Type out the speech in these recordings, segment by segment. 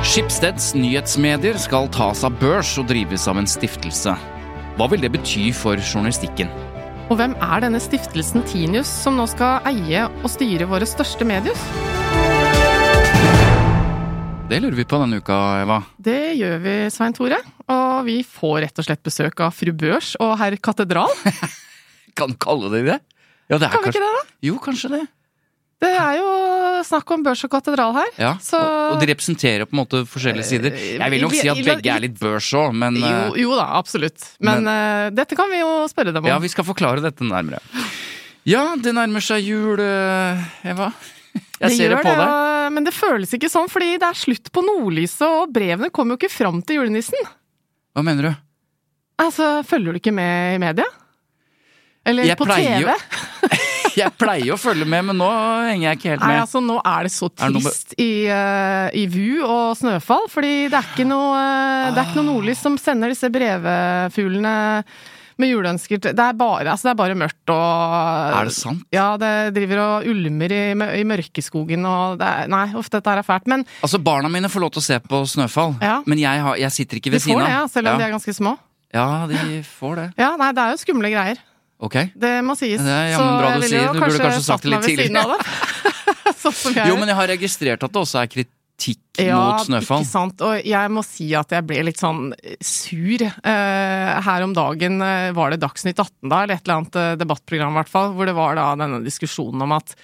Skipsteds nyhetsmedier skal tas av børs og drives av en stiftelse. Hva vil det bety for journalistikken? Og hvem er denne stiftelsen Tinius som nå skal eie og styre våre største medier? Det lurer vi på denne uka, Eva. Det gjør vi, Svein Tore. Og vi får rett og slett besøk av fru Børs og herr Katedral. Kan kalle det det? Ja, det Kan vi ikke det, da? Jo, kanskje det. Det er jo snakk om børs og katedral her. Ja, Så Eh, og, og de representerer på en måte forskjellige sider. Jeg vil nok si at begge er litt børs òg, men jo, eh, jo da, absolutt. Men, men, dette kan vi jo spørre dem om. ja, vi skal forklare dette nærmere. Ja, det nærmer seg jul, eh, Eva. Jeg ser det på deg. Ja, Men det føles ikke sånn, fordi det er slutt på nordlyset, og brevene kommer jo ikke fram til julenissen. Hva mener du? Altså, følger du ikke med i media? Eller Jeg på TV? jo- Jeg pleier å følge med, men nå henger jeg ikke helt med. Nei, altså nå er det så det trist i, eh, i VU og Snøfall, fordi det er ikke noe, eh, det er ikke noe nordlys som sender disse brevfuglene med juleønsker Det er bare, altså det er bare mørkt og Er det sant? Ja, det driver og ulmer i, i mørkeskogen og det er Nei, uff, dette er fælt. Men Altså, Barna mine får lov til å se på Snøfall, Ja. men jeg, har, jeg sitter ikke de ved får siden det, ja, av. selv om ja. de er ganske små. ja, de får det. Ja, nei, det er jo skumle greier. Ok. Det må sies. Det jammen Så bra jeg du sier. jo Du burde kanskje sagt det litt det. sånn Jo, men jeg har registrert at det også er kritikk Ja, mot Snøfall. ikke sant. Og jeg må si at jeg ble litt sånn sur. Eh, her om dagen eh, var det Dagsnytt 18 da, eller et eller annet eh, debattprogram i hvert fall, hvor det var da denne diskusjonen om at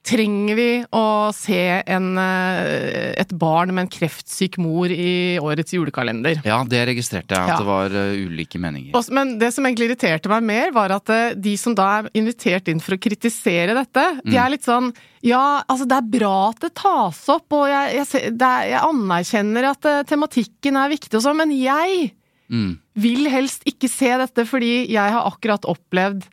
Trenger vi å se en, eh, et barn med en kreftsyk mor i årets julekalender? Ja, det registrerte jeg, at Ja. det var uh, ulike meninger. Også, Men det som egentlig irriterte meg mer, var at eh, de som da er invitert inn for å kritisere dette, de Mm. er litt sånn Ja, altså det er bra at det tas opp, og jeg, jeg, er, jeg anerkjenner at eh, tematikken er viktig og sånn, men jeg Mm. vil helst ikke se dette fordi jeg har akkurat opplevd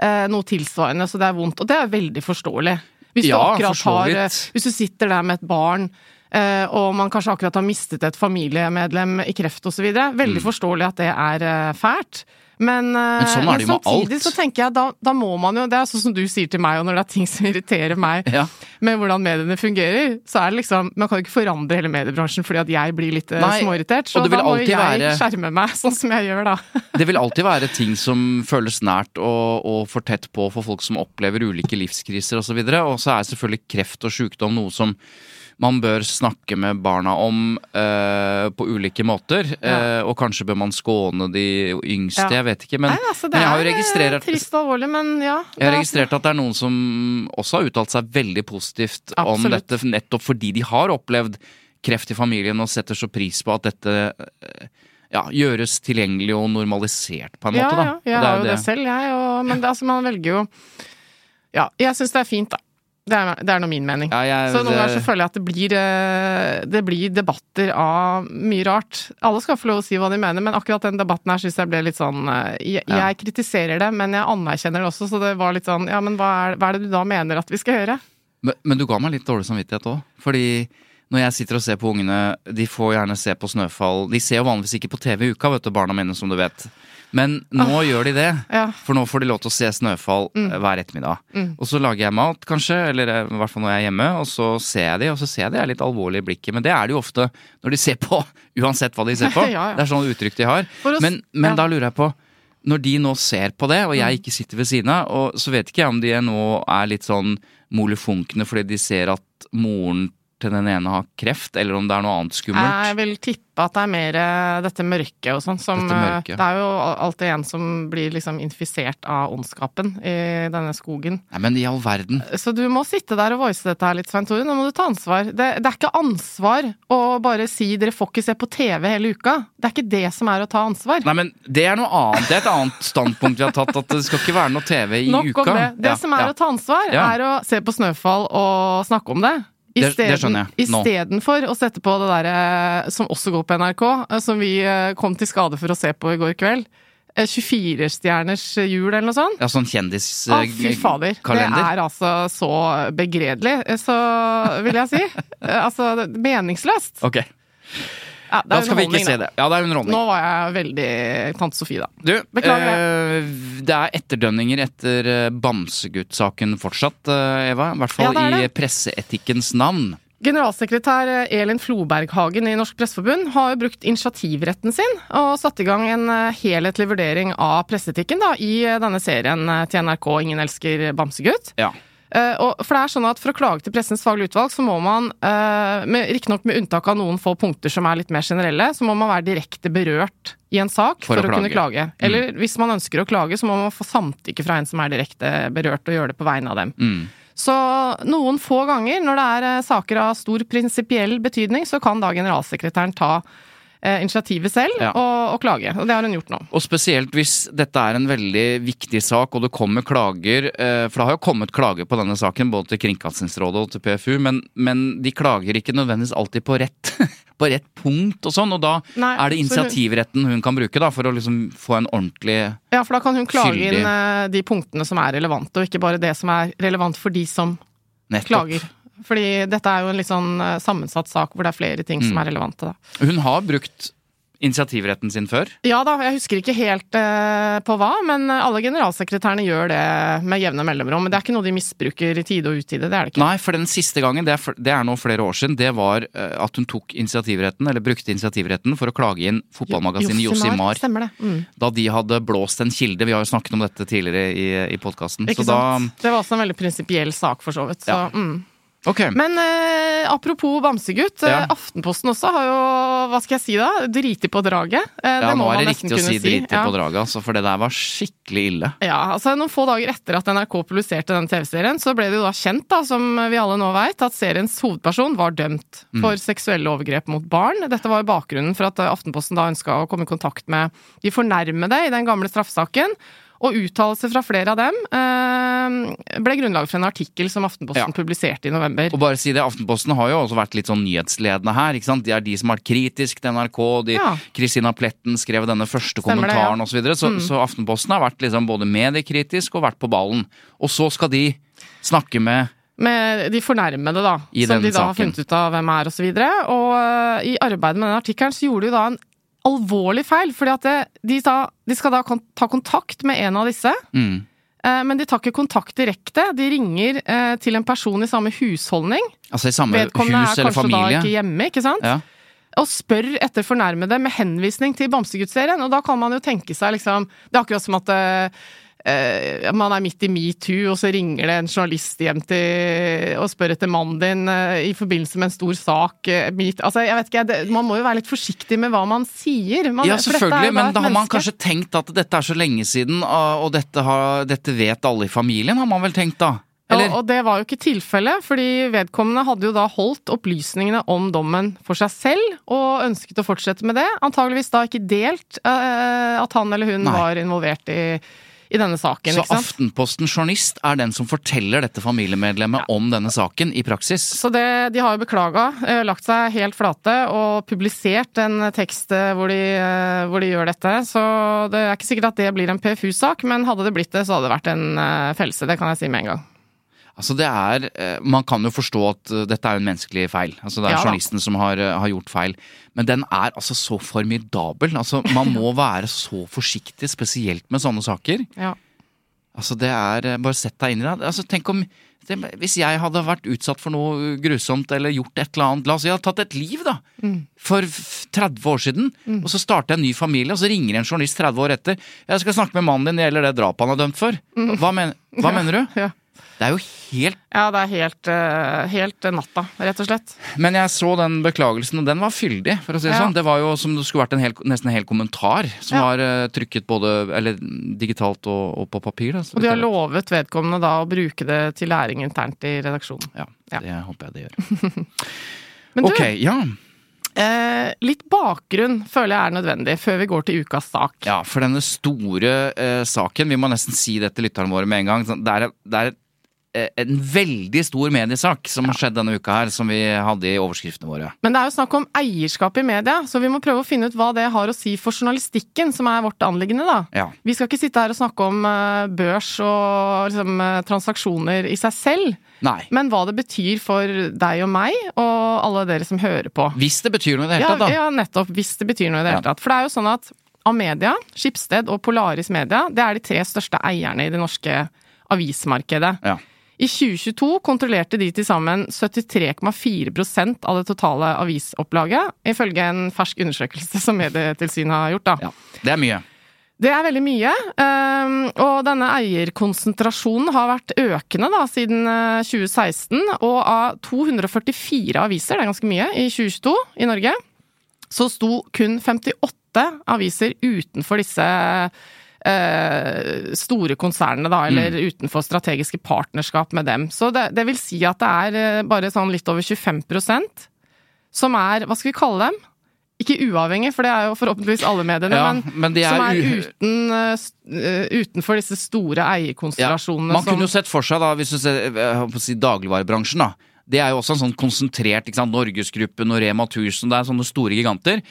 eh, noe tilsvarende, så det er vondt. Og det er veldig forståelig. Hvis Ja, du har eh, Hvis du sitter der med et barn, eh, og man kanskje akkurat har mistet et familiemedlem i kreft osv. Veldig forståelig at det er eh, fælt. Men, eh, Mm. sånn med samtidig så tenker jeg da, da må man jo Det er sånn som du sier til meg, og når det er ting som irriterer meg Ja. med hvordan mediene fungerer, så er det liksom Man kan jo ikke forandre hele mediebransjen fordi at jeg blir litt eh, Nei, småirritert. Så da må jeg være- skjerme meg, sånn som jeg gjør da. Det vil alltid være ting som føles nært og, og for tett på for folk som opplever ulike livskriser osv. Og, så og så er selvfølgelig kreft og sykdom noe som man bør snakke med barna om uh, på ulike måter. Ja. Uh, og kanskje bør man skåne de yngste, Ja. jeg vet ikke. Men, Nei, altså, det men jeg har jo eh, registrert trist og alvorlig, men ja. Jeg har er- registrert at det er noen som også har uttalt seg veldig positivt om dette, nettopp fordi de har opplevd kreft i familien og setter så pris på at dette ja, gjøres tilgjengelig og normalisert på en måte. Da. ja, jeg det har jo det selv, jeg. Og, men det, altså, man velger jo Ja, jeg syns det er fint, da. Det er, det er nå min mening. Ja, jeg- så noen ganger så føler jeg at det blir, eh, det blir debatter av mye rart. Alle skal få lov å si hva de mener, men akkurat den debatten her syns jeg ble litt sånn eh, jeg, Ja. jeg kritiserer det, men jeg anerkjenner det også, så det var litt sånn Ja, men hva er, hva er det du da mener at vi skal gjøre? Men, men du ga meg litt dårlig samvittighet òg. Fordi når jeg sitter og ser på ungene, de får gjerne se på Snøfall. De ser jo vanligvis ikke på TV i uka, vet du, barna mine, som du vet. Men nå gjør de det. Ja. For nå får de lov til å se Snøfall Mm. eh, hver ettermiddag. Og så lager jeg mat, kanskje, eller eh, i hvert fall når jeg er hjemme, og så ser jeg de, og så ser jeg de er litt alvorlige i blikket. Men det er det jo ofte når de ser på, uansett hva de ser på. Ja, ja. Det er sånn uttrykk de har. Oss, Men, men da lurer jeg på når de nå ser på det, og Mm. jeg ikke sitter ved siden av, og så vet ikke jeg om de nå er litt sånn molefonkne fordi de ser at moren til den ene har kreft, eller om det er noe annet skummelt. Jeg vil tippe at det er mer eh, dette mørket og sånn som eh. Det er jo alltid en som blir liksom infisert av ondskapen i denne skogen. Nei, men i all verden. Så du må sitte der og voice dette her litt, Svein Tore. Nå må du ta ansvar. Det, det er ikke ansvar å bare si 'dere får ikke se på TV hele uka'. Det er ikke det som er å ta ansvar. Nei, men det er noe annet. Det er et annet standpunkt vi har tatt, at det skal ikke være noe TV i Nok uka. om det. Det Ja, som er ja. å ta ansvar, Ja. er å se på Snøfall og snakke om det. Det- det skjønner jeg nå. Istedenfor å sette på det derre som også går på NRK, eh, som vi eh, kom til skade for å se på i går kveld. Eh, 24-stjerners jul eller noe sånt. Ja, sånn kjendis... Ah, fy fader. Det er altså så begredelig. Eh, Så vil jeg si. Eh, Altså, meningsløst. Ok, Ja, da skal vi ikke se det. Ja, det er underholdning. Nå var jeg veldig tante Sofie, da. Du, Beklager Øh, det er etterdønninger etter eh, Bamsegutt-saken fortsatt, eh, Eva. I hvert fall Ja, det i presseetikkens navn. Generalsekretær Elin Floberghagen i Norsk Presseforbund har brukt initiativretten sin og satt i gang en helhetlig vurdering av presseetikken i denne serien til NRK Ingen elsker bamsegutt. Ja. Eh, og, for det er sånn at For å klage til Pressens faglige utvalg, så må man, uh, riktignok med unntak av noen få punkter som er litt mer generelle, så må man være direkte berørt i en sak For for, å å, kunne klage. Eller Eller hvis man ønsker å klage, så må man få samtykke fra en som er direkte berørt, og gjøre det på vegne av dem. Mm. Så noen få ganger, når det er eh, saker av stor prinsipiell betydning, så kan da generalsekretæren ta initiativet selv Ja. og, og klage. Og det har hun gjort nå. Og spesielt hvis dette er en veldig viktig sak, og det kommer klager eh, For det har jo kommet klager på denne saken, både til Kringkastingsrådet og til PFU, men, men de klager ikke nødvendigvis alltid på rett, på rett punkt og sånn. Og da Nei, er det initiativretten hun kan bruke da, for å liksom få en ordentlig Ja, for da kan hun klage Fyldig. inn eh, de punktene som er relevante, og ikke bare det som er relevant for de som nettopp. klager. Fordi dette er jo en litt sånn eh, sammensatt sak hvor det er flere ting Mm. som er relevante. Da. Hun har brukt initiativretten sin før. Ja da, jeg husker ikke helt eh, på hva, men alle generalsekretærene gjør det med jevne mellomrom. Men det er ikke noe de misbruker i tide og utide, det er det ikke. Nei, for den siste gangen, det er, det er nå flere år siden, det var eh, at hun tok initiativretten, eller brukte initiativretten for å klage inn fotballmagasinet Josimar. Det. Mm. Da de hadde blåst en kilde. Vi har jo snakket om dette tidligere i, i podkasten. Ikke da sant? Det var også en veldig prinsipiell sak, for så vidt. Så, Ja. mm. Ok. Men eh, apropos bamsegutt. Ja. Eh, Aftenposten også har jo, hva skal jeg si da, driti på draget. Eh, Ja, det må nå er det riktig å si driti Ja. på draget, altså, for det der var skikkelig ille. Ja, altså Noen få dager etter at NRK publiserte den TV-serien, så ble det jo da kjent, da, som vi alle nå veit, at seriens hovedperson var dømt Mm. for seksuelle overgrep mot barn. Dette var jo bakgrunnen for at eh, Aftenposten da ønska å komme i kontakt med de fornærmede i den gamle straffesaken. Og uttalelser fra flere av dem eh, ble grunnlag for en artikkel som Aftenposten Ja. publiserte i november. Og bare si det, Aftenposten har jo også vært litt sånn nyhetsledende her. ikke sant? De er de som har vært kritisk til NRK. de, Ja. Pletten skrev denne første Stemmer kommentaren ja. osv. Så, videre. så, Mm. så Aftenposten har vært liksom både mediekritisk og vært på ballen. Og så skal de snakke med Med de fornærmede, da. I som de da har funnet ut av hvem er, og så. Og uh, i arbeidet med den artikkelen så gjorde de da en alvorlig feil. fordi at det, de, sa, de skal da kon ta kontakt med en av disse. mm, eh, Men de tar ikke kontakt direkte. De ringer eh, til en person i samme husholdning. Altså i samme Vedkommende hus er eller kanskje da familie. ikke hjemme, ikke sant? Ja. Og spør etter fornærmede med henvisning til Bamsegutt-serien. Og da kan man jo tenke seg liksom Det er akkurat som at eh, eh, man er midt i metoo, og så ringer det en journalist hjem til og spør etter mannen din eh, i forbindelse med en stor sak. eh, meet, altså, jeg vet ikke, det, Man må jo være litt forsiktig med hva man sier. Man, Ja, selvfølgelig, men da har man kanskje tenkt at dette er så lenge siden, og dette, har, dette vet alle i familien, har man vel tenkt da? Eller? Og, og det var jo ikke tilfellet, fordi vedkommende hadde jo da holdt opplysningene om dommen for seg selv, og ønsket å fortsette med det. Antageligvis da ikke delt uh, at han eller hun Nei. var involvert i, i denne saken. Så ikke sant? Aftenposten journalist er den som forteller dette familiemedlemmet om denne saken i praksis? Så det, de har jo beklaga, eh, lagt seg helt flate og publisert en tekst eh, hvor de, eh, hvor de gjør dette. Så det er ikke sikkert at det blir en PFU-sak, men hadde det blitt det, så hadde det vært en fellelse. Det kan jeg si med en gang. Altså det er, eh, Man kan jo forstå at eh, dette er en menneskelig feil. Altså Det er Ja journalisten som har, eh, har gjort feil. Men den er altså så formidabel. Altså Man må være så forsiktig, spesielt med sånne saker. Ja. Altså det er, Bare sett deg inn i det. Altså Tenk om det, hvis jeg hadde vært utsatt for noe grusomt eller gjort et eller annet La oss si jeg hadde tatt et liv, da. For 30 år siden. Og så starter jeg en ny familie, og så ringer en journalist 30 år etter. 'Jeg skal snakke med mannen din, det gjelder det drapet han er dømt for'. Hva, men, hva mener du? Ja. Det er jo helt Ja, det er helt, eh, helt eh, natta, rett og slett. Men jeg så den beklagelsen, og den var fyldig, for å si det Ja. sånn. Det var jo som det skulle vært en hel, nesten en hel kommentar, som Ja. var eh, trykket både eller, digitalt og, og på papir. Da, Og de har lovet vedkommende da å bruke det til læring internt i redaksjonen. Ja, Ja. det håper jeg det gjør. Men du, Ok, ja. eh, litt bakgrunn føler jeg er nødvendig før vi går til ukas sak. ja. For denne store eh, saken, vi må nesten si det til lytterne våre med en gang. Det er, det er en veldig stor mediesak som har skjedd denne uka her, som vi hadde i overskriftene våre. Men det er jo snakk om eierskap i media, så vi må prøve å finne ut hva det har å si for journalistikken, som er vårt anliggende, da. Ja. Vi skal ikke sitte her og snakke om eh, børs og liksom, eh, transaksjoner i seg selv, Nei. men hva det betyr for deg og meg, og alle dere som hører på. Hvis det betyr noe i det hele tatt, da. ja, nettopp. Hvis det betyr noe i det hele tatt. For det er jo sånn at Amedia, Skipsted og Polaris Media, det er de tre største eierne i det norske avismarkedet. Ja. I 2022 kontrollerte de til sammen 73,4% av det totale avisopplaget, ifølge en fersk undersøkelse som Medietilsynet har gjort. Da. ja. Det er mye. Det er veldig mye, ehm, og denne eierkonsentrasjonen har vært økende da, siden eh, 2016. Og av 244 aviser, det er ganske mye, i 2022 i Norge, så sto kun 58 aviser utenfor disse eh, store konsernene, da, eller utenfor strategiske partnerskap med dem. Så det, det vil si at det er eh, bare sånn litt over 25% som er, hva skal vi kalle dem? Ikke uavhengig, for det er jo forhåpentligvis alle mediene, Ja, men, men er som er uten, uh, utenfor disse store eierkonstellasjonene Man kunne jo sett for seg, da, hvis du ser si, dagligvarebransjen, da. Det er jo også en sånn konsentrert ikke sant, Norgesgruppen og Rema 1000, det er sånne store giganter.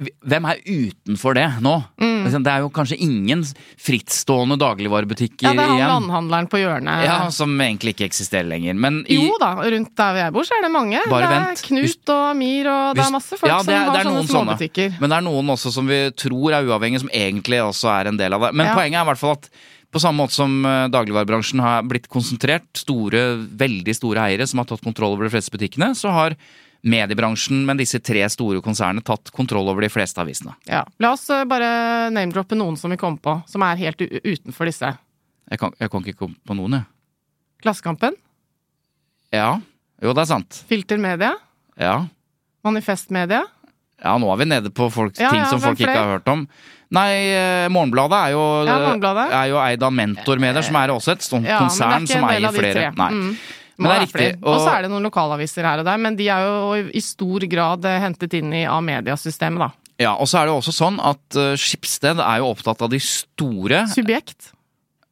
Hvem er utenfor det nå? Mm. Liksom, Det er jo kanskje ingen frittstående dagligvarebutikker Ja, det er han igjen. landhandleren på hjørnet. Ja, som egentlig ikke eksisterer lenger. Men i, Jo da, rundt der jeg bor så er det mange. Bare det er vent. Knut og Amir og det er masse folk ja, som er- har sånne noen sånne. småbutikker. Men det er noen også som vi tror er uavhengige, som egentlig også er en del av det. Men Ja. poenget er i hvert fall at på samme måte som eh, dagligvarebransjen har blitt konsentrert, store, veldig store eiere som har tatt kontroll over de fleste butikkene, så har mediebransjen men disse tre store konsernene tatt kontroll over de fleste avisene. Ja. La oss eh, bare name-droppe noen som vi kom på, som er helt utenfor disse. Jeg kan, jeg kan ikke komme på noen, jeg. Klassekampen, Ja. Jo, det er sant. Filtermedia? Ja. Manifestmedia? Ja, nå er vi nede på folk, Ja, ting ja, som folk folk ikke har hørt om. Nei, eh, Morgenbladet er jo, Ja, Morgenbladet. er jo eid av Mentormedier, som er også et sånt konsern er som eier flere. Nei. Mm. Men Må det er være riktig. Og så er det noen lokalaviser her og der, men de er jo i- stor grad eh, hentet inn i A-mediasystemet, da. Ja, og så er det også sånn at uh, Skipsted er jo opptatt av de store Subjekt.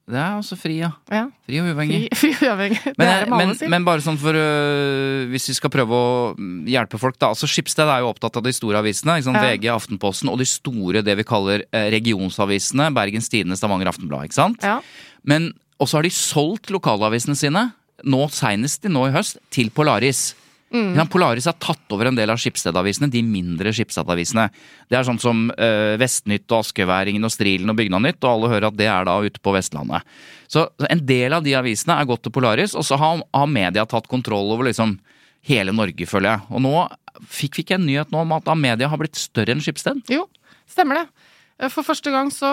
Det er også fri, ja. Ja. Fri og uavhengig. Fri, fri uavhengig. Det Men, er det men, men bare sånn for øh, Hvis vi skal prøve å mm, hjelpe folk, da. Altså Skipsted er jo opptatt av de store avisene. Ja. VG, Aftenposten og de store, det vi kaller eh, regionsavisene. Bergens Tidende, Stavanger Aftenblad. Ikke sant? Ja. Men også har de solgt lokalavisene sine, nå seinest nå i høst, til Polaris. Mm. Polaris har tatt over en del av Skipsted-avisene, de mindre Skipsted-avisene. Det er sånn som uh, Vestnytt og Askeværingen og Strilen og Bygdanytt, og alle hører at det er da ute på Vestlandet. Så så en del av de avisene er gått til Polaris, og så har, har media tatt kontroll over liksom hele Norge, føler jeg. Og nå fikk vi ikke en nyhet nå om at Amedia har blitt større enn Skipsted. Jo, stemmer det. For første gang så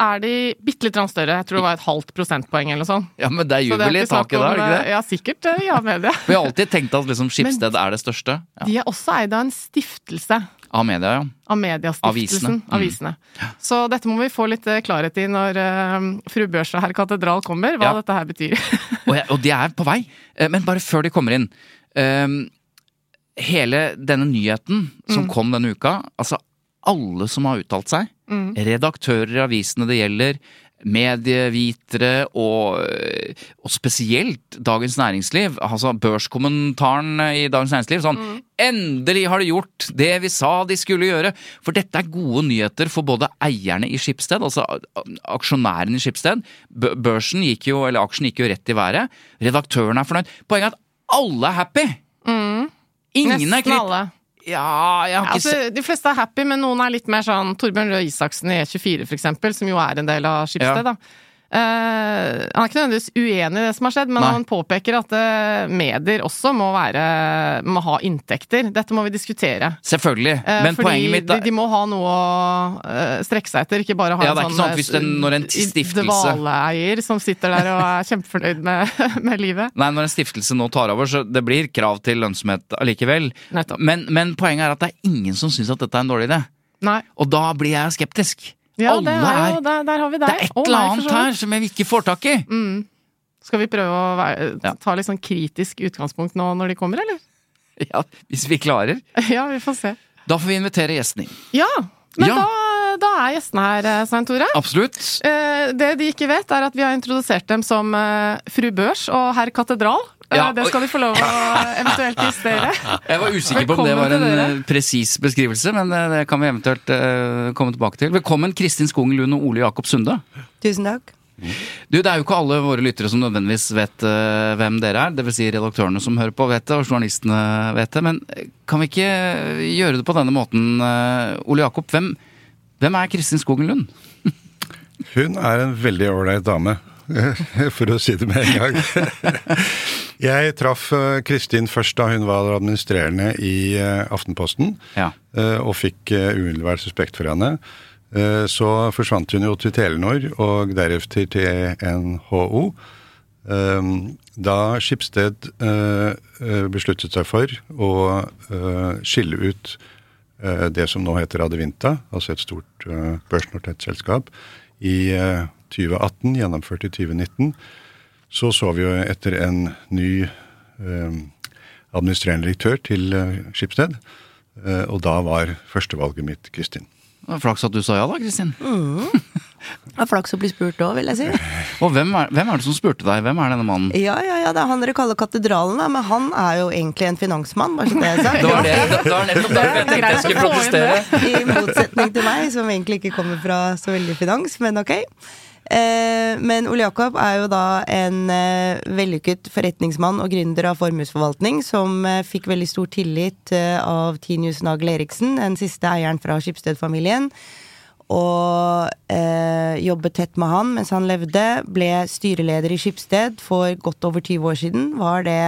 er de bitte litt større. Jeg tror det var et halvt prosentpoeng eller noe sånt. Ja, men det er jubel i taket da, er det ikke det? Ja, sikkert. eh, Ja, media. Vi har alltid tenkt at liksom Skipsted er det største. Ja. De er også eid av en stiftelse. Av media, ja. Av Mediastiftelsen. Avisene. Mm. Så dette må vi få litt eh, klarhet i når uh, fru Børsa herr Katedral kommer, hva Ja. dette her betyr. Og, jeg, og de er på vei. Eh, Men bare før de kommer inn. Um, hele denne nyheten som kom denne uka, altså alle som har uttalt seg, redaktører i avisene det gjelder, medievitere og, og spesielt Dagens Næringsliv, altså børskommentaren i Dagens Næringsliv, sånn Endelig har de gjort det vi sa de skulle gjøre! For dette er gode nyheter for både eierne i Skipsted, altså aksjonærene i Skipsted. Børsen gikk jo, eller aksjen gikk jo rett i været. Redaktøren er fornøyd. Poenget er at alle er happy! Ingen er Nesten kvitt alle. Ja, jeg har ikke Altså, de fleste er happy, men noen er litt mer sånn Torbjørn Røe Isaksen i E24 for eksempel, som jo er en del av Skipsted, Ja. da. Eh, han er ikke nødvendigvis uenig i det som har skjedd, men Nei. han påpeker at uh, medier også må, være, må ha inntekter. Dette må vi diskutere. Selvfølgelig. uh, Men poenget mitt de, er de må ha noe å strekke seg etter, ikke bare ha Ja, en sånn sant, hvis det når en stiftelse- dvaleeier som sitter der og er kjempefornøyd med, med livet. Nei, når en stiftelse nå tar over, så det blir krav til lønnsomhet allikevel. Men, men poenget er at det er ingen som syns at dette er en dårlig idé. Nei. Og da blir jeg skeptisk. Ja, Alle er jo, er der, der har vi Det er et oh, eller annet her som jeg ikke får tak i. Skal vi prøve å være, ta litt sånn kritisk utgangspunkt nå når de kommer, eller? Ja, hvis vi klarer. Ja, vi får se. Da får vi invitere gjestene inn. Ja, men Ja. Da, da er gjestene her, eh, Svein Tore. Absolutt. Eh, Det de ikke vet, er at vi har introdusert dem som eh, fru Børs og herr Katedral. Eh, Ja, Det skal de få lov å eventuelt justere. Jeg var usikker på om det var en eh, presis beskrivelse, men det, det kan vi eventuelt eh, komme tilbake til. Velkommen Kristin Skogen Lund og Ole Jakob Sunde. Tusen takk. Du, Det er jo ikke alle våre lyttere som nødvendigvis vet eh, hvem dere er. Dvs. Si redaktørene som hører på vet det, og journalistene vet det. Men eh, kan vi ikke gjøre det på denne måten? eh, Ole Jakob, hvem, hvem er Kristin Skogen Lund? Hun er en veldig ålreit dame, for å si det med en gang. Jeg traff eh, Kristin først da hun var administrerende i eh, Aftenposten, Ja. eh, og fikk umiddelbart suspekt for henne. Så forsvant hun jo til Telenor, og deretter til NHO. Da Skipsted besluttet seg for å skille ut det som nå heter Adevinta, altså et stort børsnotert selskap, i 2018, gjennomført i 2019, så så vi jo etter en ny eh, administrerende direktør til eh, Skipsted, eh, og da var førstevalget mitt Kristin. Det var Flaks at du sa ja da, Kristin. Det er flaks å bli spurt òg, vil jeg si. Og hvem er, hvem er det som spurte deg? Hvem er denne mannen? Ja, ja, ja, det er han dere kaller Katedralen, da, men han er jo egentlig en finansmann, bare så det er sagt. Det var, det, det var nettopp derfor jeg tenkte jeg skulle protestere. I motsetning til meg, som egentlig ikke kommer fra så veldig finans, men ok. Eh, men Ole Jakob er jo da en eh, vellykket forretningsmann og gründer av formuesforvaltning, som eh, fikk veldig stor tillit av Tinius Nagel Eriksen, den siste eieren fra Skipsted-familien. Og eh, jobbet tett med han mens han levde. Ble styreleder i Skipsted for godt over 20 år siden. Var det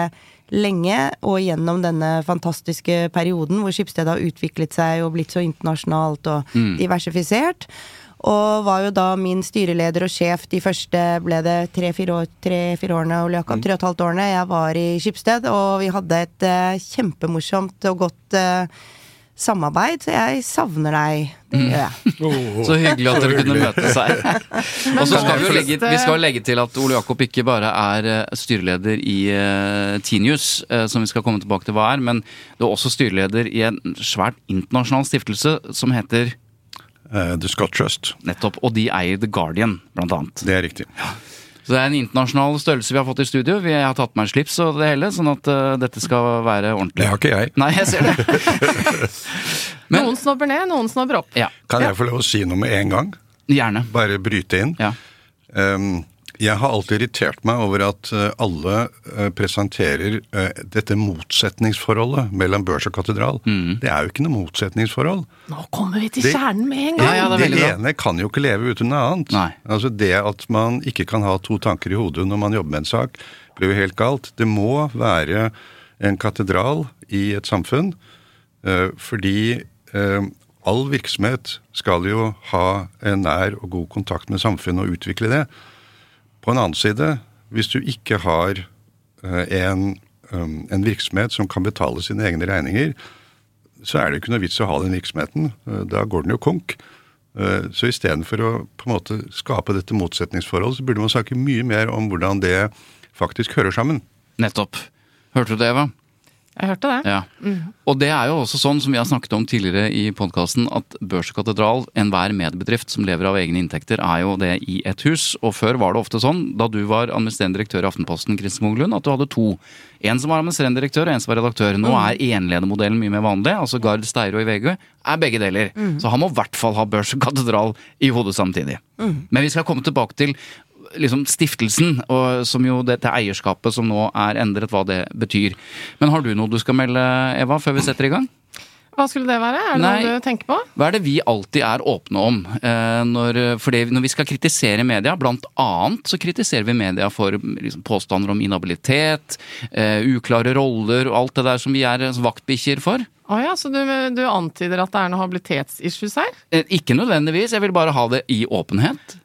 lenge, og gjennom denne fantastiske perioden hvor Skipsted har utviklet seg og blitt så internasjonalt og diversifisert. Og var jo da min styreleder og sjef de første ble det tre-fire år, tre, årene, Ole Jakob, tre og et halvt årene jeg var i Skipsted, og vi hadde et uh, kjempemorsomt og godt uh, samarbeid, så jeg savner deg. Det gjør jeg. Så hyggelig at dere kunne møtes her. Og så skal vi jo legge, vi skal legge til at Ole Jakob ikke bare er eh, styreleder i uh, Tinius, uh, som vi skal komme tilbake til hva er, men du er også styreleder i en svært internasjonal stiftelse som heter The Scott Trust, nettopp, og de eier The Guardian, blant annet. det er riktig. Så det er en internasjonal størrelse vi har fått i studio. Vi har tatt med en slips og det hele, sånn at uh, dette skal være ordentlig. Det har ikke jeg. Nei, jeg ser det. Men- Noen snobber ned, noen snobber opp. Ja, Kan jeg få lov å si noe med en gang? gjerne. Bare bryte inn? Ja. Um, jeg har alltid irritert meg over at uh, alle uh, presenterer uh, dette motsetningsforholdet mellom børs og katedral. Mm. Det er jo ikke noe motsetningsforhold. Nå kommer vi til Det- kjernen med en Ja, gang! ja, det er det ene kan jo ikke leve uten noe annet. Nei. Altså Det at man ikke kan ha to tanker i hodet når man jobber med en sak, blir jo helt galt. Det må være en katedral i et samfunn, eh, fordi eh, all virksomhet skal jo ha en nær og god kontakt med samfunnet og utvikle det. På en annen side, hvis du ikke har eh, en, um, en virksomhet som kan betale sine egne regninger, så er det ikke noe vits å ha den virksomheten. Eh, Da går den jo konk. Eh, Så istedenfor å på en måte skape dette motsetningsforholdet, så burde man snakke mye mer om hvordan det faktisk hører sammen. Nettopp. Hørte du det, Eva? Jeg hørte det. Ja. Og det er jo også sånn som vi har snakket om tidligere i podkasten, at Børs og Katedral, enhver medbedrift som lever av egne inntekter, er jo det i ett hus. Og før var det ofte sånn, da du var administrerende direktør i Aftenposten, Kristin Moglund, at du hadde to. En som var administrerende direktør, og en som var redaktør. Nå er enledermodellen mye mer vanlig. Altså Gard Steiro i VG er begge deler. Så han må i hvert fall ha Børs og Katedral i hodet samtidig. Men vi skal komme tilbake til liksom stiftelsen, og som jo dette eierskapet som nå er endret, hva det betyr. Men har du noe du skal melde, Eva, før vi setter i gang? Hva skulle det være? Er det Nei. noe du tenker på? Hva er det vi alltid er åpne om? Eh, når, når vi skal kritisere media, blant annet så kritiserer vi media for liksom, påstander om inhabilitet, uh, uklare roller og alt det der som vi er eh, vaktbikkjer for. Å ja, så du, du antyder at det er noe habilitetsissues her? Ikke nødvendigvis, jeg vil bare ha det i åpenhet.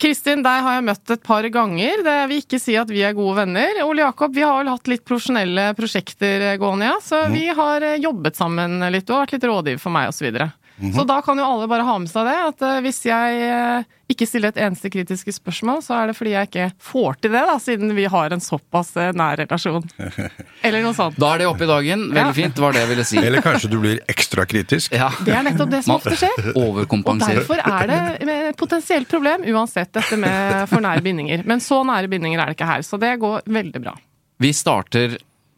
Kristin, deg har jeg møtt et par ganger. Det vil ikke si at vi er gode venner. Ole Jakob, vi har vel hatt litt profesjonelle prosjekter gående, ja. Så vi har eh, jobbet sammen litt Du har vært litt rådgiver for meg osv. Så, videre. så da kan jo alle bare ha med seg det, at eh, hvis jeg eh, ikke stiller et eneste kritiske spørsmål, så er det fordi jeg ikke får til det, da, siden vi har en såpass eh, nær relasjon. Eller noe sånt. Da er det oppe i dagen. Veldig Ja. fint, var det jeg ville si. Eller kanskje du blir ekstra kritisk. Ja. Det er nettopp det som ofte skjer. Og derfor er det et potensielt problem, uansett dette med for nære bindinger. Men så nære bindinger er det ikke her, så det går veldig bra. Vi starter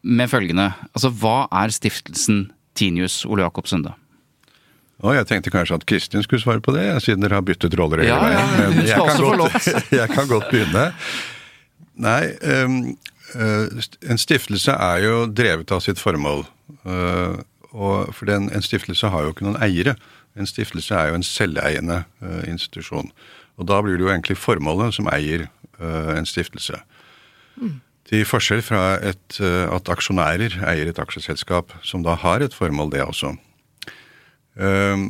med følgende. Altså, hva er stiftelsen Tinius, Ole Jakob Sunde? Og jeg tenkte kanskje at Kristin skulle svare på det, siden dere har byttet roller hele Ja, ja, veien. men du jeg kan godt- jeg kan godt begynne. Nei, um, uh, en stiftelse er jo drevet av sitt formål. Uh, og for den, en stiftelse har jo ikke noen eiere. En stiftelse er jo en selveiende uh, institusjon. Og da blir det jo egentlig formålet som eier eh, en stiftelse. Til forskjell fra et, eh, at aksjonærer eier et aksjeselskap, som da har et formål, det også. Eh,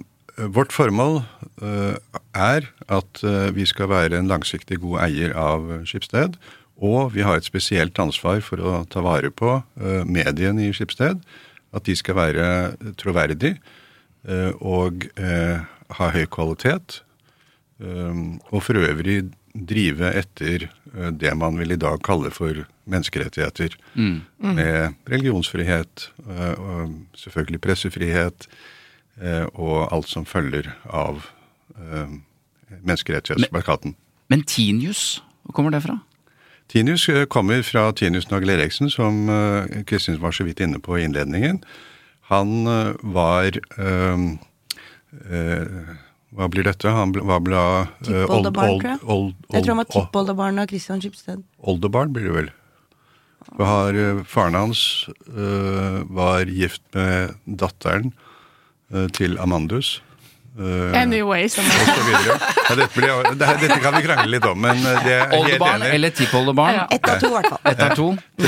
Vårt formål eh, er at eh, vi skal være en langsiktig god eier av Skipsted. Og vi har et spesielt ansvar for å ta vare på eh, mediene i Skipsted. At de skal være troverdige og ha høy kvalitet. eh, Og for øvrig drive etter det man vil i dag kalle for menneskerettigheter. Med religionsfrihet, og selvfølgelig pressefrihet, og alt som følger av eh, menneskerettighetsplakaten. Men Tinius, hvor kommer det fra? Tinius eh, kommer fra Tinius Nagel Eriksen, som eh, Kristin var så vidt inne på i innledningen. Han eh, var eh, eh, Hva blir dette? Han ble- var bla, eh, old- Tippoldebarn, tror jeg. old- Jeg tror han var old- tippoldebarn av Christian Schibsted. Oldebarn blir det vel. Har, eh, faren hans eh, var gift med datteren eh, til Amandus. Anyway, Anyways. og. Ja, dette, blir, det, dette kan vi krangle litt om, men eh, det er helt Oldebarn enig. eller tippoldebarn? Ja. Ett av to, i hvert fall. Ett av to?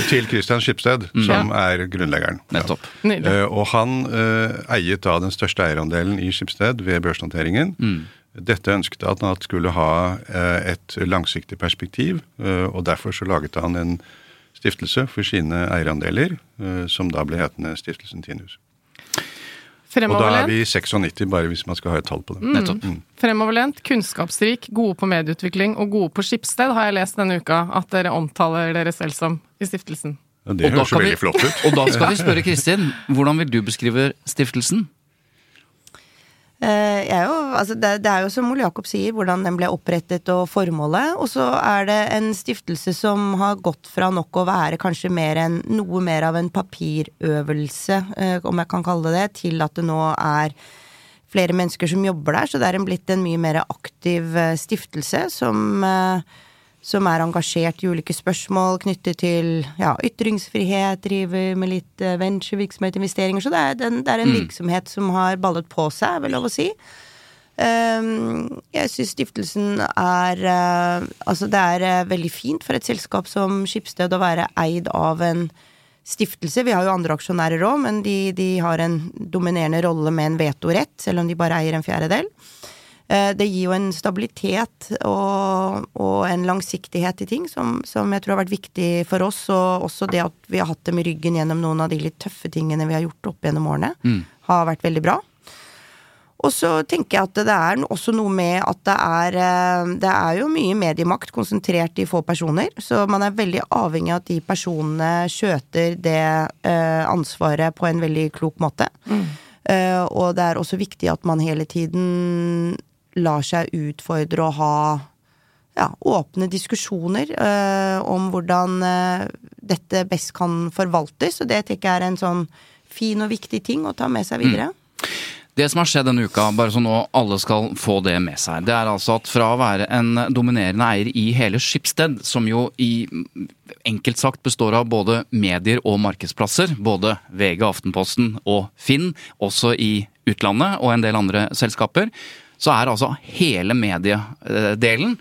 Til Christian Schibsted, som er grunnleggeren. Ja. Nettopp. Eh, og han uh, eiet da den største eierandelen i Schibsted ved børsnoteringen. Dette ønsket at han skulle ha uh, et langsiktig perspektiv, uh, og derfor så laget han en stiftelse for sine eierandeler, eh, som da ble hetende Stiftelsen Tinhus. Og da er vi 96, bare hvis man skal ha et tall på det. Nettopp. fremoverlent, kunnskapsrik, gode på medieutvikling og gode på skipssted, har jeg lest denne uka at dere omtaler dere selv som i stiftelsen. Ja, det høres jo vi- veldig flott ut. Og da skal vi spørre Kristin, hvordan vil du beskrive stiftelsen? Eh, jo, altså det, det er jo som Ole Jakob sier, hvordan den ble opprettet og formålet. Og så er det en stiftelse som har gått fra nok å være kanskje mer en, noe mer av en papirøvelse, eh, om jeg kan kalle det det, til at det nå er flere mennesker som jobber der. Så det er en blitt en mye mer aktiv eh, stiftelse som som er engasjert i ulike spørsmål knyttet til ja, ytringsfrihet, driver med litt eh, venturevirksomhet, investeringer. Så det er, den, det er en virksomhet som har ballet på seg, vel lov å si. Um, jeg syns stiftelsen er uh, Altså, det er uh, veldig fint for et selskap som Skipsted å være eid av en stiftelse. Vi har jo andre aksjonærer òg, men de, de har en dominerende rolle med en vetorett, selv om de bare eier en fjerdedel. Eh, Det gir jo en stabilitet og, og en langsiktighet i ting som, som jeg tror har vært viktig for oss. Og også det at vi har hatt dem i ryggen gjennom noen av de litt tøffe tingene vi har gjort opp gjennom årene, har vært veldig bra. Og så tenker jeg at det er også noe med at det er eh, Det er jo mye mediemakt konsentrert i få personer, så man er veldig avhengig av at de personene skjøter det eh, ansvaret på en veldig klok måte. Eh, og det er også viktig at man hele tiden lar seg utfordre og ha ja, åpne diskusjoner eh, om hvordan eh, dette best kan forvaltes, og det tenker jeg er en sånn fin og viktig ting å ta med seg videre. Det som har skjedd denne uka, bare så nå alle skal få det med seg, det er altså at fra å være en dominerende eier i hele Skipsted, som jo i enkelt sagt består av både medier og markedsplasser, både VG, Aftenposten og Finn, også i utlandet og en del andre selskaper, så er altså hele mediedelen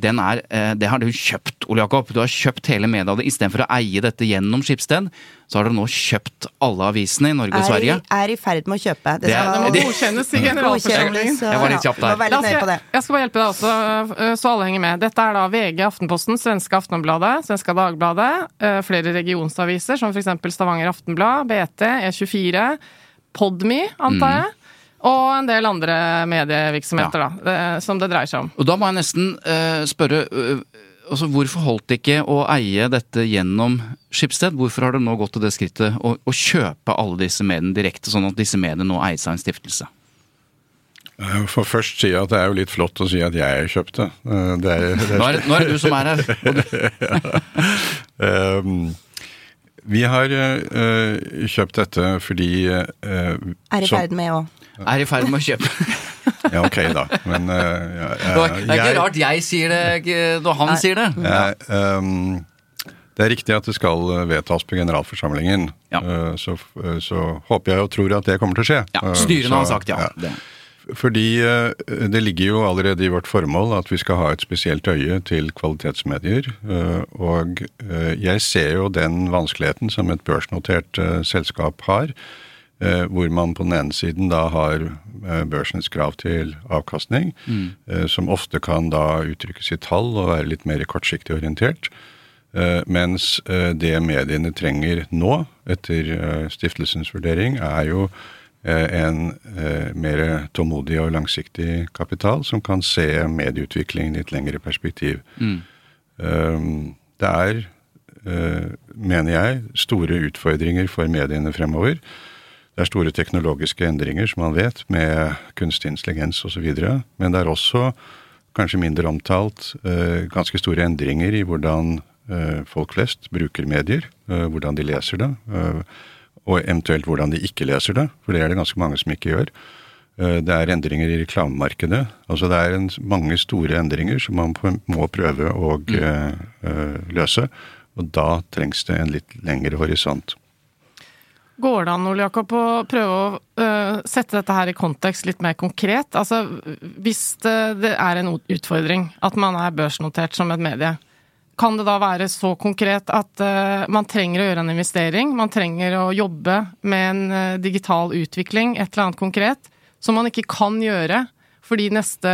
den er, eh, det har du kjøpt, Ole Jakob. Du har kjøpt hele media. Istedenfor å eie dette gjennom Skipsted, så har du nå kjøpt alle avisene i Norge og Sverige. Er i ferd med å kjøpe. Det skal, Det må godkjennes i generalforsamlingen. Jeg var litt kjapp der. Litt skal jeg, skal bare hjelpe deg også, øh, så alle henger med. Dette er da VG, Aftenposten, svenske Aftenbladet, svenska Dagbladet, øh, flere regionsaviser som f.eks. Stavanger Aftenblad, BT, E24, Podmy, antar jeg, og en del andre medievirksomheter Ja. da, det, som det dreier seg om. Og da må jeg nesten uh, spørre uh, altså Hvorfor holdt det ikke å eie dette gjennom Skipsted? Hvorfor har det nå gått til det skrittet å, å kjøpe alle disse mediene direkte, sånn at disse mediene nå eies av en stiftelse? For først si at det er jo litt flott å si at jeg kjøpte. Eh, Det er, det Nå er, det- nå er det du som er her. ja. Ehm, vi har uh, kjøpt dette fordi uh, Er i ferd med å er i ferd med å kjøpe. Ja, ok, da. Men uh, jeg, jeg, Det er ikke rart jeg sier det når han sier det. jeg, um, det er riktig at det skal vedtas på generalforsamlingen. Ja. Eh, så, så håper jeg og tror at det kommer til å skje. Ja, Eh, Styrene har sagt ja. ja. Fordi eh, det ligger jo allerede i vårt formål at vi skal ha et spesielt øye til kvalitetsmedier. eh, Og eh, jeg ser jo den vanskeligheten som et børsnotert eh, selskap har. Eh, Hvor man på den ene siden da har eh, børsens krav til avkastning, eh, som ofte kan da uttrykkes i tall og være litt mer kortsiktig orientert. Eh, Mens det mediene trenger nå, etter stiftelsens vurdering, er jo en eh, mer tålmodig og langsiktig kapital som kan se medieutviklingen i et lengre perspektiv. Um, Det er, eh, mener jeg, store utfordringer for mediene fremover. Det er store teknologiske endringer, som man vet, med kunstig intelligens osv. Men det er også, kanskje mindre omtalt, eh, ganske store endringer i hvordan eh, folk flest bruker medier. eh, Hvordan de leser det. Og eventuelt hvordan de ikke leser det, for det er det ganske mange som ikke gjør. Det er endringer i reklamemarkedet. Altså det er en, mange store endringer som man må prøve å mm. løse. Og da trengs det en litt lengre horisont. Går det an, Ole Jakob, å prøve å uh, sette dette her i kontekst litt mer konkret? Altså, hvis det, det er en utfordring at man er børsnotert som et medie, kan det da være så konkret at uh, man trenger å gjøre en investering, man trenger å jobbe med en uh, digital utvikling, et eller annet konkret, som man ikke kan gjøre fordi neste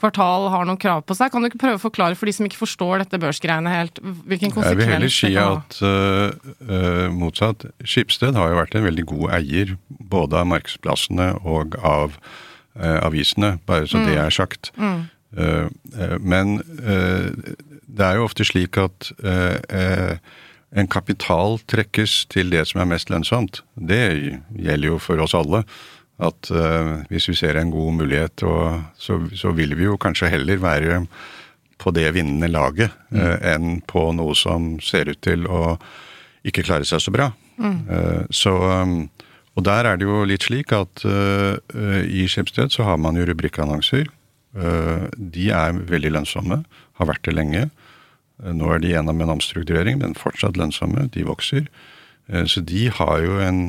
kvartal har noen krav på seg? Kan du ikke prøve å forklare for de som ikke forstår dette børsgreiene helt, hvilken Jeg vil heller si det kan ha? at eh, motsatt. Skipsted har jo vært en veldig god eier både av markedsplassene og av uh, avisene, bare så det er sagt. Eh, Uh, men det er jo ofte slik at en kapital trekkes til det som er mest lønnsomt. Det gjelder jo for oss alle. At uh, hvis vi ser en god mulighet, og, så, så vil vi jo kanskje heller være på det vinnende laget eh, enn på noe som ser ut til å ikke klare seg så bra. Eh, så, um, og der er det jo litt slik at i Skipsted så har man jo rubrikkannonser. De er veldig lønnsomme, har vært det lenge. Nå er de gjennom en omstrukturering, men fortsatt lønnsomme. De vokser. Så de har jo en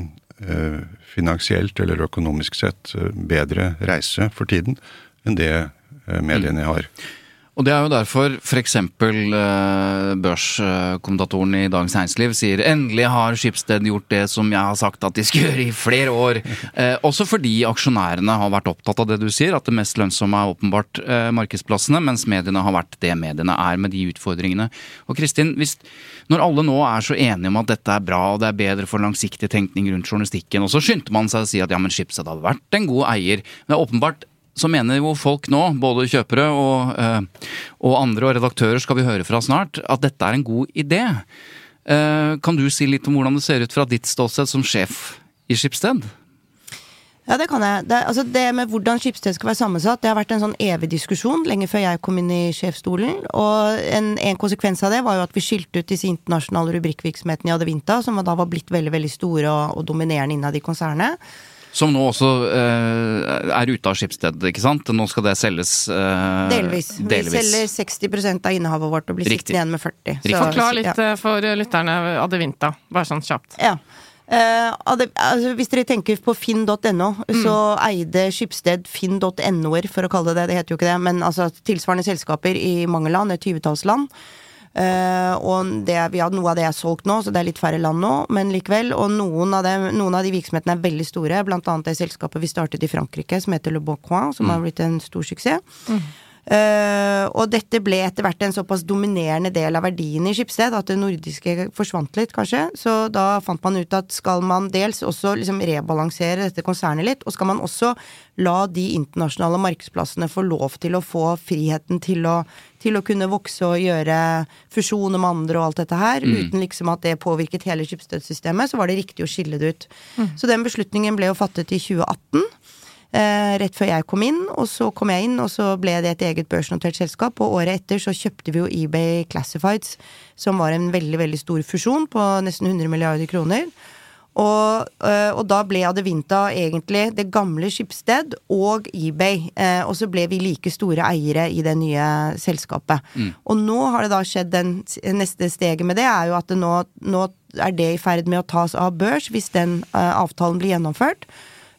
finansielt eller økonomisk sett eh, bedre reise for tiden enn det eh, mediene har. Og det er jo derfor f.eks. Uh, børskommentatoren i Dagens Næringsliv sier endelig har Skipsted gjort det som jeg har sagt at de skal gjøre i flere år. Eh, også fordi aksjonærene har vært opptatt av det du sier, at det mest lønnsomme er åpenbart eh, markedsplassene, mens mediene har vært det mediene er med de utfordringene. Og Kristin, hvis, når alle nå er så enige om at dette er bra og det er bedre for langsiktig tenkning rundt journalistikken, og så skyndte man seg å si at ja, men Skipsted hadde vært en god eier. Men det er åpenbart så mener jo folk nå, både kjøpere og, eh, og andre og redaktører skal vi høre fra snart, at dette er en god idé. Eh, kan du si litt om hvordan det ser ut fra ditt ståsted som sjef i Skipsted? Ja, det kan jeg. Det, altså det med hvordan Skipsted skal være sammensatt, det har vært en sånn evig diskusjon lenge før jeg kom inn i sjefsstolen. Og en, en konsekvens av det var jo at vi skilte ut disse internasjonale rubrikkvirksomhetene i Adevinta, som da var blitt veldig veldig store og, og dominerende innad i konsernet. Som nå også eh, er ute av Skipsted, ikke sant? Nå skal det selges eh, Delvis. Vi selger 60 av innehavet vårt og blir Riktig. sittende igjen med 40. Riktig. Forklar litt ja. eh, for lytterne Adevinta, bare sånn kjapt. Ja. Eh, altså, hvis dere tenker på finn.no, så eide Skipsted finn.no-er, for å kalle det det. Det heter jo ikke det, men altså tilsvarende selskaper i mange land, et tyvetalls land. Eh, og det, vi har, noe av det er solgt nå, så det er litt færre land nå, men likevel. Og noen av, dem, noen av de virksomhetene er veldig store, blant annet det selskapet vi startet i Frankrike, som heter Le Bon Coin, som har blitt en stor suksess. Eh, og dette ble etter hvert en såpass dominerende del av verdiene i Skipsted at det nordiske forsvant litt, kanskje. Så da fant man ut at skal man dels også liksom rebalansere dette konsernet litt, og skal man også la de internasjonale markedsplassene få lov til å få friheten til å, til å kunne vokse og gjøre fusjoner med andre og alt dette her, uten liksom at det påvirket hele Skipsted-systemet, så var det riktig å skille det ut. Så den beslutningen ble jo fattet i 2018 eh, rett før jeg kom inn, og så kom jeg inn, og så ble det et eget børsnotert selskap, og året etter så kjøpte vi jo eBay Classifieds, som var en veldig, veldig stor fusjon på nesten 100 milliarder kroner. Og, øh, og da ble Adevinta egentlig det gamle Skipsted og eBay. Eh, og så ble vi like store eiere i det nye selskapet. Og nå har det da skjedd den neste steget med det, er jo at det nå, nå er det i ferd med å tas av børs hvis den eh, avtalen blir gjennomført.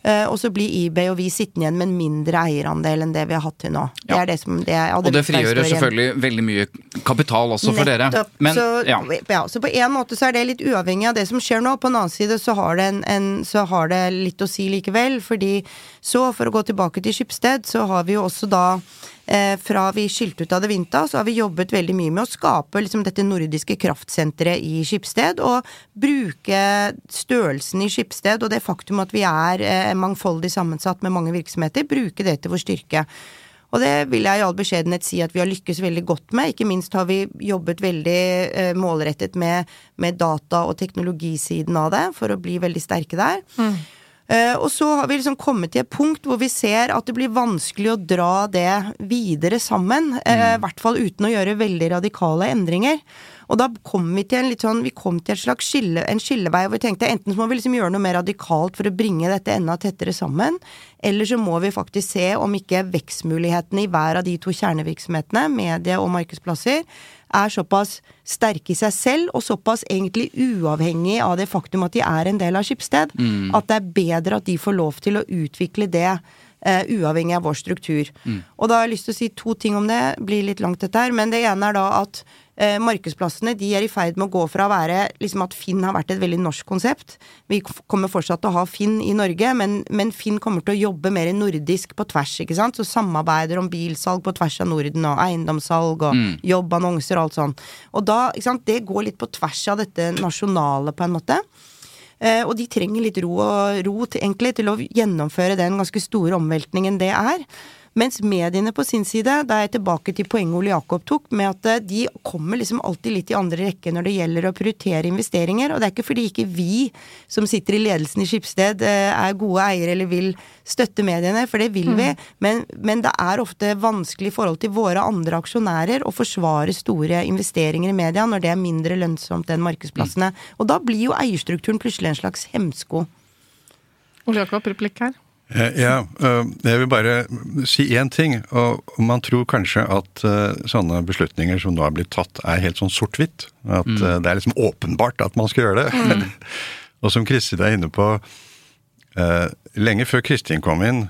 Eh, og så blir eBay og vi sittende igjen med en mindre eierandel enn det vi har hatt til nå. Det er det som det Og det frigjør igjen. selvfølgelig veldig mye kapital også for dere. Men så, ja. ja, så på en måte så er det litt uavhengig av det som skjer nå. På den annen side så har en, en, så har det litt å si likevel. Fordi så, for å gå tilbake til Skipsted, så har vi jo også da fra vi skilte ut av det vinta, så har vi jobbet veldig mye med å skape liksom, dette nordiske kraftsenteret i Skipsted. Og bruke størrelsen i Skipsted og det faktum at vi er eh, mangfoldig sammensatt med mange virksomheter, bruke det til vår styrke. Og det vil jeg i all beskjedenhet si at vi har lykkes veldig godt med. Ikke minst har vi jobbet veldig eh, målrettet med, med data- og teknologisiden av det, for å bli veldig sterke der. Eh, og så har vi liksom kommet til et punkt hvor vi ser at det blir vanskelig å dra det videre sammen. eh, I hvert fall uten å gjøre veldig radikale endringer. Og da kom vi til en litt sånn, vi kom til et slags skille, en skillevei hvor vi tenkte enten så må vi liksom gjøre noe mer radikalt for å bringe dette enda tettere sammen, eller så må vi faktisk se om ikke vekstmulighetene i hver av de to kjernevirksomhetene, medie og markedsplasser, er såpass sterke i seg selv, og såpass egentlig uavhengig av det faktum at de er en del av Skipsted, at det er bedre at de får lov til å utvikle det Uh, uavhengig av vår struktur. Og da har jeg lyst til å si to ting om det, blir litt langt dette her, men det ene er da at eh, markedsplassene de er i ferd med å gå fra å være liksom at Finn har vært et veldig norsk konsept. Vi kommer fortsatt til å ha Finn i Norge, men, men Finn kommer til å jobbe mer nordisk på tvers, ikke sant. Så samarbeider om bilsalg på tvers av Norden, og eiendomssalg og jobbannonser og alt sånn. Og da, ikke sant, det går litt på tvers av dette nasjonale, på en måte. Uh, og de trenger litt ro, og, ro til, egentlig til å gjennomføre den ganske store omveltningen det er. Mens mediene på sin side, da er jeg tilbake til poenget Ole Jakob tok, med at eh, de kommer liksom alltid litt i andre rekke når det gjelder å prioritere investeringer. Og det er ikke fordi ikke vi som sitter i ledelsen i Skipsted eh, er gode eiere eller vil støtte mediene, for det vil vi. Men, men det er ofte vanskelig i forhold til våre andre aksjonærer å forsvare store investeringer i media når det er mindre lønnsomt enn markedsplassene. Og da blir jo eierstrukturen plutselig en slags hemsko. Ole Jakob, replikk her. Eh, Ja, øh, jeg vil bare si én ting. og Man tror kanskje at øh, sånne beslutninger som nå er blitt tatt, er helt sånn sort-hvitt. At mm. det er liksom åpenbart at man skal gjøre det. og som Kristin er inne på Lenge før Kristin kom inn,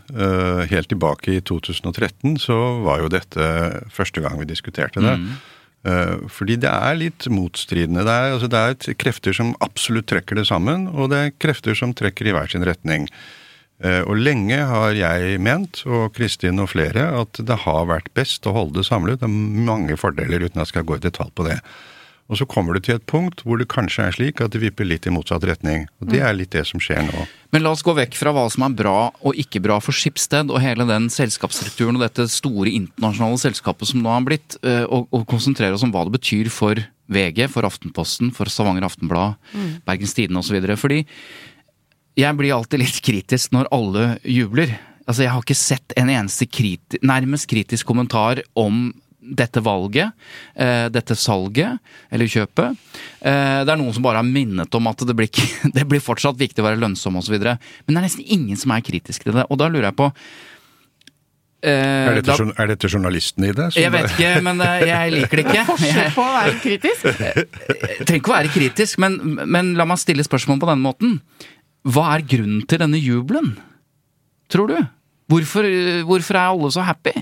helt tilbake i 2013, så var jo dette første gang vi diskuterte det. Mm. Fordi det er litt motstridende. Det er, altså det er krefter som absolutt trekker det sammen, og det er krefter som trekker i hver sin retning. Eh, Og lenge har jeg ment, og Kristin og flere, at det har vært best å holde det samlet. Det er mange fordeler, uten at jeg skal gå i detalj på det. Og så kommer du til et punkt hvor det kanskje er slik at det vipper litt i motsatt retning. Og det er litt det som skjer nå. Men la oss gå vekk fra hva som er bra og ikke bra for Skipsted og hele den selskapsstrukturen og dette store internasjonale selskapet som nå har blitt, eh, og, og konsentrere oss om hva det betyr for VG, for Aftenposten, for Stavanger Aftenblad, Bergens Tidende osv. Fordi jeg blir alltid litt kritisk når alle jubler. Altså, jeg har ikke sett en eneste kriti nærmest kritisk kommentar om dette valget, eh, dette salget, eller kjøpet. Eh, det er noen som bare har minnet om at det blir, ikke, det blir fortsatt viktig å være lønnsom osv. Men det er nesten ingen som er kritisk til det. Og da lurer jeg på eh, Er dette, da- er dette journalisten i det? som Jeg vet ikke, men eh, jeg liker det ikke. Forskjell på å være kritisk. jeg trenger ikke å være kritisk, men, men la meg stille spørsmål på denne måten. Hva er grunnen til denne jubelen, tror du? Hvorfor, hvorfor er alle så happy?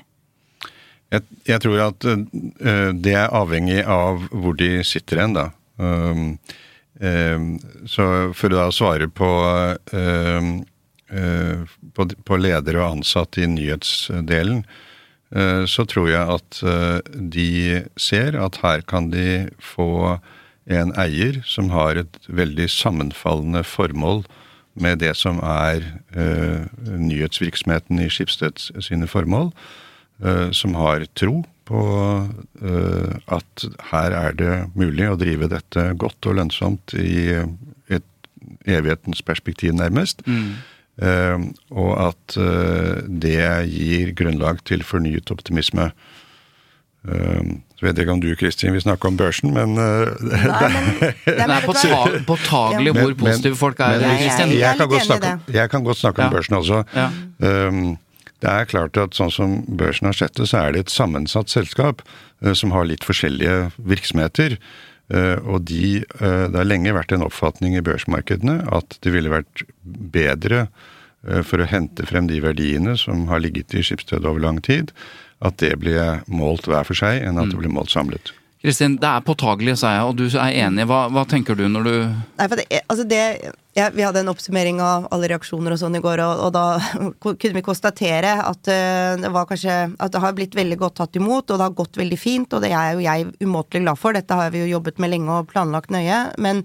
Jeg, jeg tror at uh, det er avhengig av hvor de sitter hen, da. Um, um, så for å svare på, um, uh, på på ledere og ansatte i nyhetsdelen, uh, så tror jeg at de ser at her kan de få en eier som har et veldig sammenfallende formål med det som er uh, nyhetsvirksomheten i Schibsted sine formål uh, som har tro på uh, at her er det mulig å drive dette godt og lønnsomt i et evighetens perspektiv, nærmest. Eh, og at det gir grunnlag til fornyet optimisme. Eh, så vet jeg ikke om du Kristin vil snakke om børsen, men eh, Nei, Det er påtagelig hvor positive folk er. men- Jeg- jeg- jeg, kan godt snakke, jeg kan godt snakke om Ja. børsen også. Ja. Um, det er klart at sånn som børsen har sett det, så er det et sammensatt selskap uh, som har litt forskjellige virksomheter. Uh, og de, uh, det har lenge vært en oppfatning i børsmarkedene at det ville vært bedre for å hente frem de verdiene som har ligget i Skipsstedet over lang tid, at det blir målt hver for seg, enn at det blir målt samlet. Kristin, det er påtagelig, sa jeg, og du er enig. Hva, hva tenker du når du Nei, for det, altså det, ja, vi hadde en oppsummering av alle reaksjoner og sånn i går, og, og da kunne vi konstatere at eh, det var kanskje At det har blitt veldig godt tatt imot, og det har gått veldig fint, og det er jo jeg umåtelig glad for. Dette har vi jo jobbet med lenge og planlagt nøye. men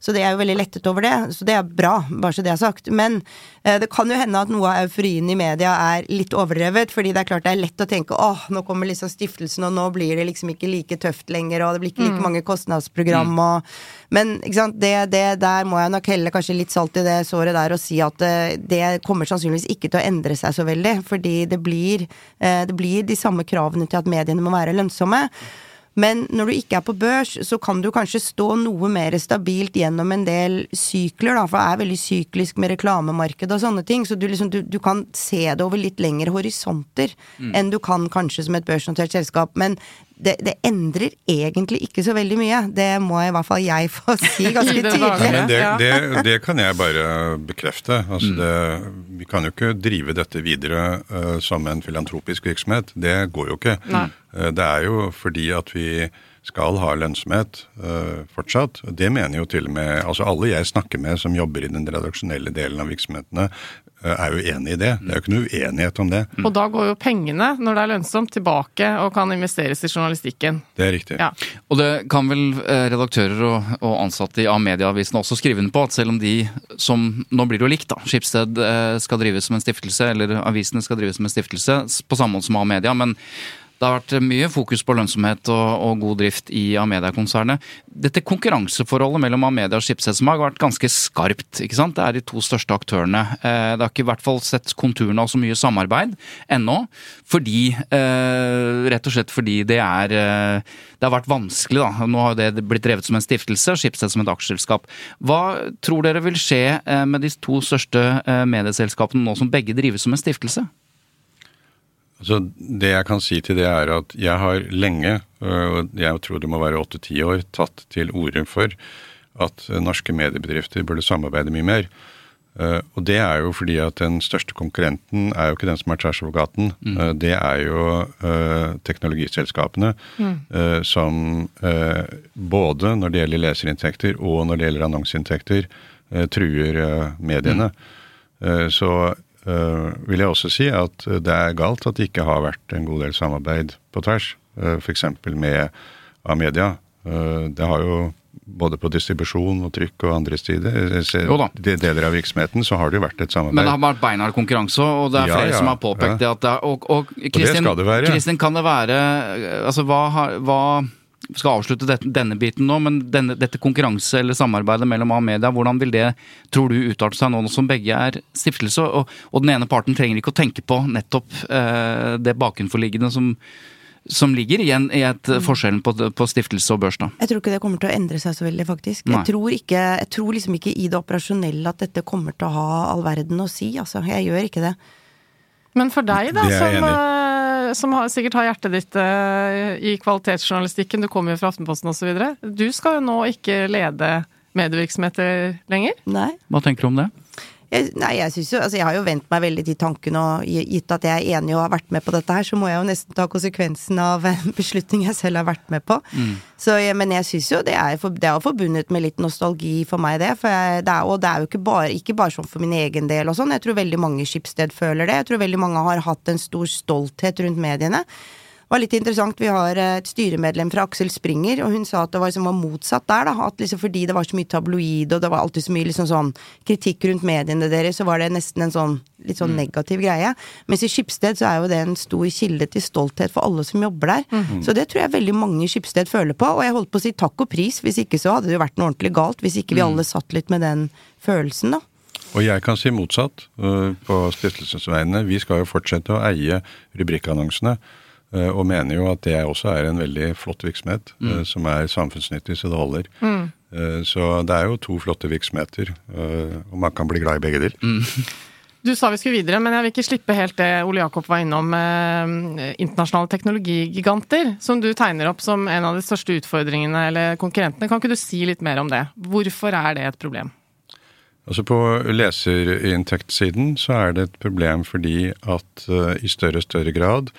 så det er jo veldig lettet over det, så det er bra, bare så det er sagt. Men eh, det kan jo hende at noe av euforien i media er litt overdrevet, fordi det er klart det er lett å tenke åh, nå kommer liksom stiftelsen, og nå blir det liksom ikke like tøft lenger, og det blir ikke like mange kostnadsprogram og Men ikke sant, det, det der må jeg nok helle kanskje litt salt i det såret der og si at eh, det kommer sannsynligvis ikke til å endre seg så veldig, fordi det blir, eh, det blir de samme kravene til at mediene må være lønnsomme. Men når du ikke er på børs, så kan du kanskje stå noe mer stabilt gjennom en del sykler, da, for det er veldig syklisk med reklamemarked og sånne ting. Så du, liksom, du, du kan se det over litt lengre horisonter enn du kan kanskje som et børsnotert selskap. Men det, det endrer egentlig ikke så veldig mye. Det må i hvert fall jeg få si ganske tydelig. Ja, Men det, det, det kan jeg bare bekrefte. Altså det, vi kan jo ikke drive dette videre uh, som en filantropisk virksomhet. Det går jo ikke. Nei. Eh, det er jo fordi at vi skal ha lønnsomhet eh, fortsatt. Det mener jo til og med altså Alle jeg snakker med som jobber i den redaksjonelle delen av virksomhetene, eh, er jo enig i det. Det er jo ikke noe uenighet om det. Og da går jo pengene, når det er lønnsomt, tilbake og kan investeres i journalistikken. Det er riktig. Ja. Og det kan vel eh, redaktører og, og ansatte i A-medieavisene også skrive under på, at selv om de som Nå blir det jo likt, da. Skipsted skal drives som en stiftelse, eller avisene skal drives som en stiftelse, på samme måte som A-media. men det har vært mye fokus på lønnsomhet og, og god drift i Amedia-konsernet. Dette konkurranseforholdet mellom Amedia og Schibsted som har vært ganske skarpt. ikke sant? Det er de to største aktørene. Eh, Det har ikke i hvert fall sett konturene av så mye samarbeid ennå. Fordi eh, Rett og slett fordi det er eh, Det har vært vanskelig, da. Nå har det blitt drevet som en stiftelse, Schibsted som et aksjeselskap. Hva tror dere vil skje med de to største medieselskapene nå som begge drives som en stiftelse? Altså, det jeg kan si til det er at jeg har lenge, øh, og jeg tror det må være åtte-ti år, tatt til orde for at øh, norske mediebedrifter burde samarbeide mye mer. Eh, Og det er jo fordi at den største konkurrenten er jo ikke den som er tvers over gaten. Mm. Det er jo teknologiselskapene mm. som både når det gjelder leserinntekter og når det gjelder annonseinntekter, truer mediene. Mm. Så vil jeg også si at eh, det er galt at det ikke har vært en god del samarbeid på tvers, uh, f.eks. med Amedia. Eh, Det har jo både på distribusjon og trykk og andre sider, eh, de deler av virksomheten, så har det jo vært et samarbeid. Men det har vært beinhard konkurranse, og det er flere ja, som har påpekt ja. det. at det er, Og, og Kristin, skal det være. Kristin, kan det være Altså, hva, har- hva skal avslutte dette, denne biten nå, men denne, dette konkurranse- eller samarbeidet mellom A-media, hvordan vil det, tror du, utarte seg nå som begge er stiftelse, og, og den ene parten trenger ikke å tenke på nettopp eh, det bakenforliggende som som ligger igjen i et, Mm. forskjellen på, på stiftelse og børs, da. Jeg tror ikke det kommer til å endre seg så veldig, faktisk. Jeg tror, ikke, jeg tror liksom ikke i det operasjonelle at dette kommer til å ha all verden å si, altså. Jeg gjør ikke det. Men for deg, da, som, som har, sikkert har hjertet ditt eh, i kvalitetsjournalistikken, du kommer jo fra Aftenposten osv. Du skal jo nå ikke lede medievirksomheter lenger. Nei. Hva tenker du om det? Jeg, nei, jeg syns jo, altså jeg har jo vent meg veldig til tanken, og gitt at jeg er enig og har vært med på dette her, så må jeg jo nesten ta konsekvensen av en beslutning jeg selv har vært med på. Så, jeg, men jeg syns jo det er, for, det er jo forbundet med litt nostalgi for meg, det. For jeg, det er, og det er jo ikke bare, ikke bare sånn for min egen del og sånn. Jeg tror veldig mange i Skipsted føler det. Jeg tror veldig mange har hatt en stor stolthet rundt mediene. Det var litt interessant, Vi har eh, et styremedlem fra Aksel Springer, og hun sa at det var, liksom, var motsatt der. da, at liksom Fordi det var så mye tabloid, og det var alltid så mye liksom sånn kritikk rundt mediene deres, så var det nesten en sånn litt sånn negativ greie. Mens i Skipsted så er jo det en stor kilde til stolthet for alle som jobber der. Så det tror jeg veldig mange i Skipsted føler på, og jeg holdt på å si takk og pris, hvis ikke så hadde det jo vært noe ordentlig galt, hvis ikke vi alle satt litt med den følelsen, da. Og jeg kan si motsatt øh, på stiftelsens vegne. Vi skal jo fortsette å eie rubrikkannonsene. Øh, Og mener jo at det også er en veldig flott virksomhet, mm. som er samfunnsnyttig så det holder. Mm. Så det er jo to flotte virksomheter, og man kan bli glad i begge deler. Du sa vi skulle videre, men jeg vil ikke slippe helt det Ole Jakob var innom. Eh, internasjonale teknologigiganter, som du tegner opp som en av de største utfordringene eller konkurrentene. Kan ikke du si litt mer om det? Hvorfor er det et problem? Altså På leserinntektssiden så er det et problem fordi at eh, i større og større grad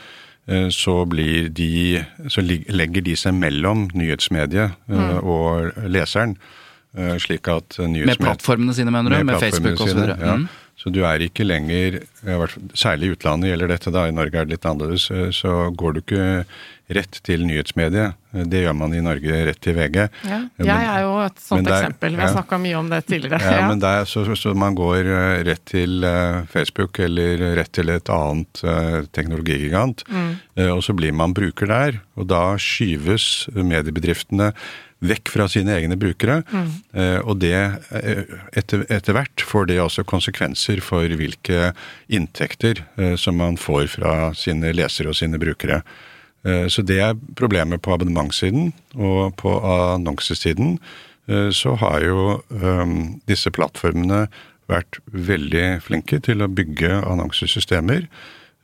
så blir de Så legger de seg mellom nyhetsmediet mm. og leseren. øh, Slik at nyhetsmediet... Med plattformene sine, mener du? Med, med Facebook osv.? Ja. Mm. Så du er ikke lenger, særlig i utlandet gjelder dette, da, i Norge er det litt annerledes, øh, så går du ikke rett til nyhetsmediet. Det gjør man i Norge rett til VG. Ja. Jeg er jo et sånt der- eksempel. Vi har ja. snakka mye om det tidligere. Ja, men der, så, så, man går eh, rett til eh, Facebook eller rett til et annet eh, teknologigigant, mm. og så blir man bruker der. Og da skyves mediebedriftene vekk fra sine egne brukere. eh, Og det, eh, etter, etter hvert får det også konsekvenser for hvilke inntekter eh, som man får fra sine lesere og sine brukere. Eh, Så det er problemet på abonnementssiden, og på annonsesiden eh, så har jo disse plattformene vært veldig flinke til å bygge annonsesystemer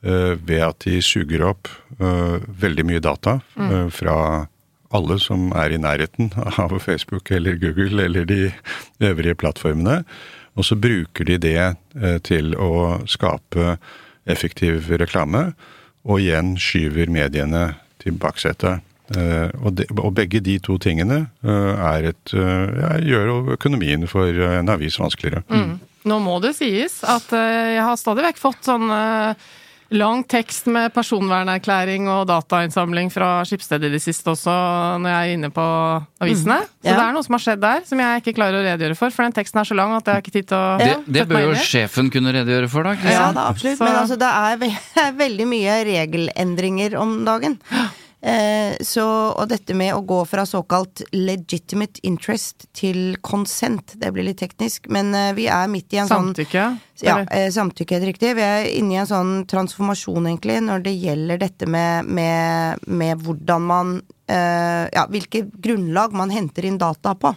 ved at de suger opp veldig mye data eh, fra alle som er i nærheten av Facebook eller Google eller de øvrige plattformene. Og så bruker de det eh, til å skape effektiv reklame, og igjen skyver mediene til baksetet. Eh, og, og begge de to tingene eh, et, ja, gjør økonomien for en avis vanskeligere. Nå må det sies at jeg har stadig vekk fått sånn lang tekst med personvernerklæring og datainnsamling fra skipsstedet i det siste også, når jeg er inne på avisene. Så Ja. det er noe som har skjedd der, som jeg ikke klarer å redegjøre for, for den teksten er så lang at jeg har ikke tid til å Det, det bør jo sjefen kunne redegjøre for, da. Ja, Kristian. da, absolutt. Så- Men altså, det er, veldig mye regelendringer om dagen. Eh, så, og dette med å gå fra såkalt legitimate interest til consent, det blir litt teknisk, men eh, vi er midt i en sånn Samtykke. ja, eh, samtykke er helt riktig. Vi er inne i en sånn transformasjon, egentlig, når det gjelder dette med, med, med hvordan man eh, Ja, hvilke grunnlag man henter inn data på.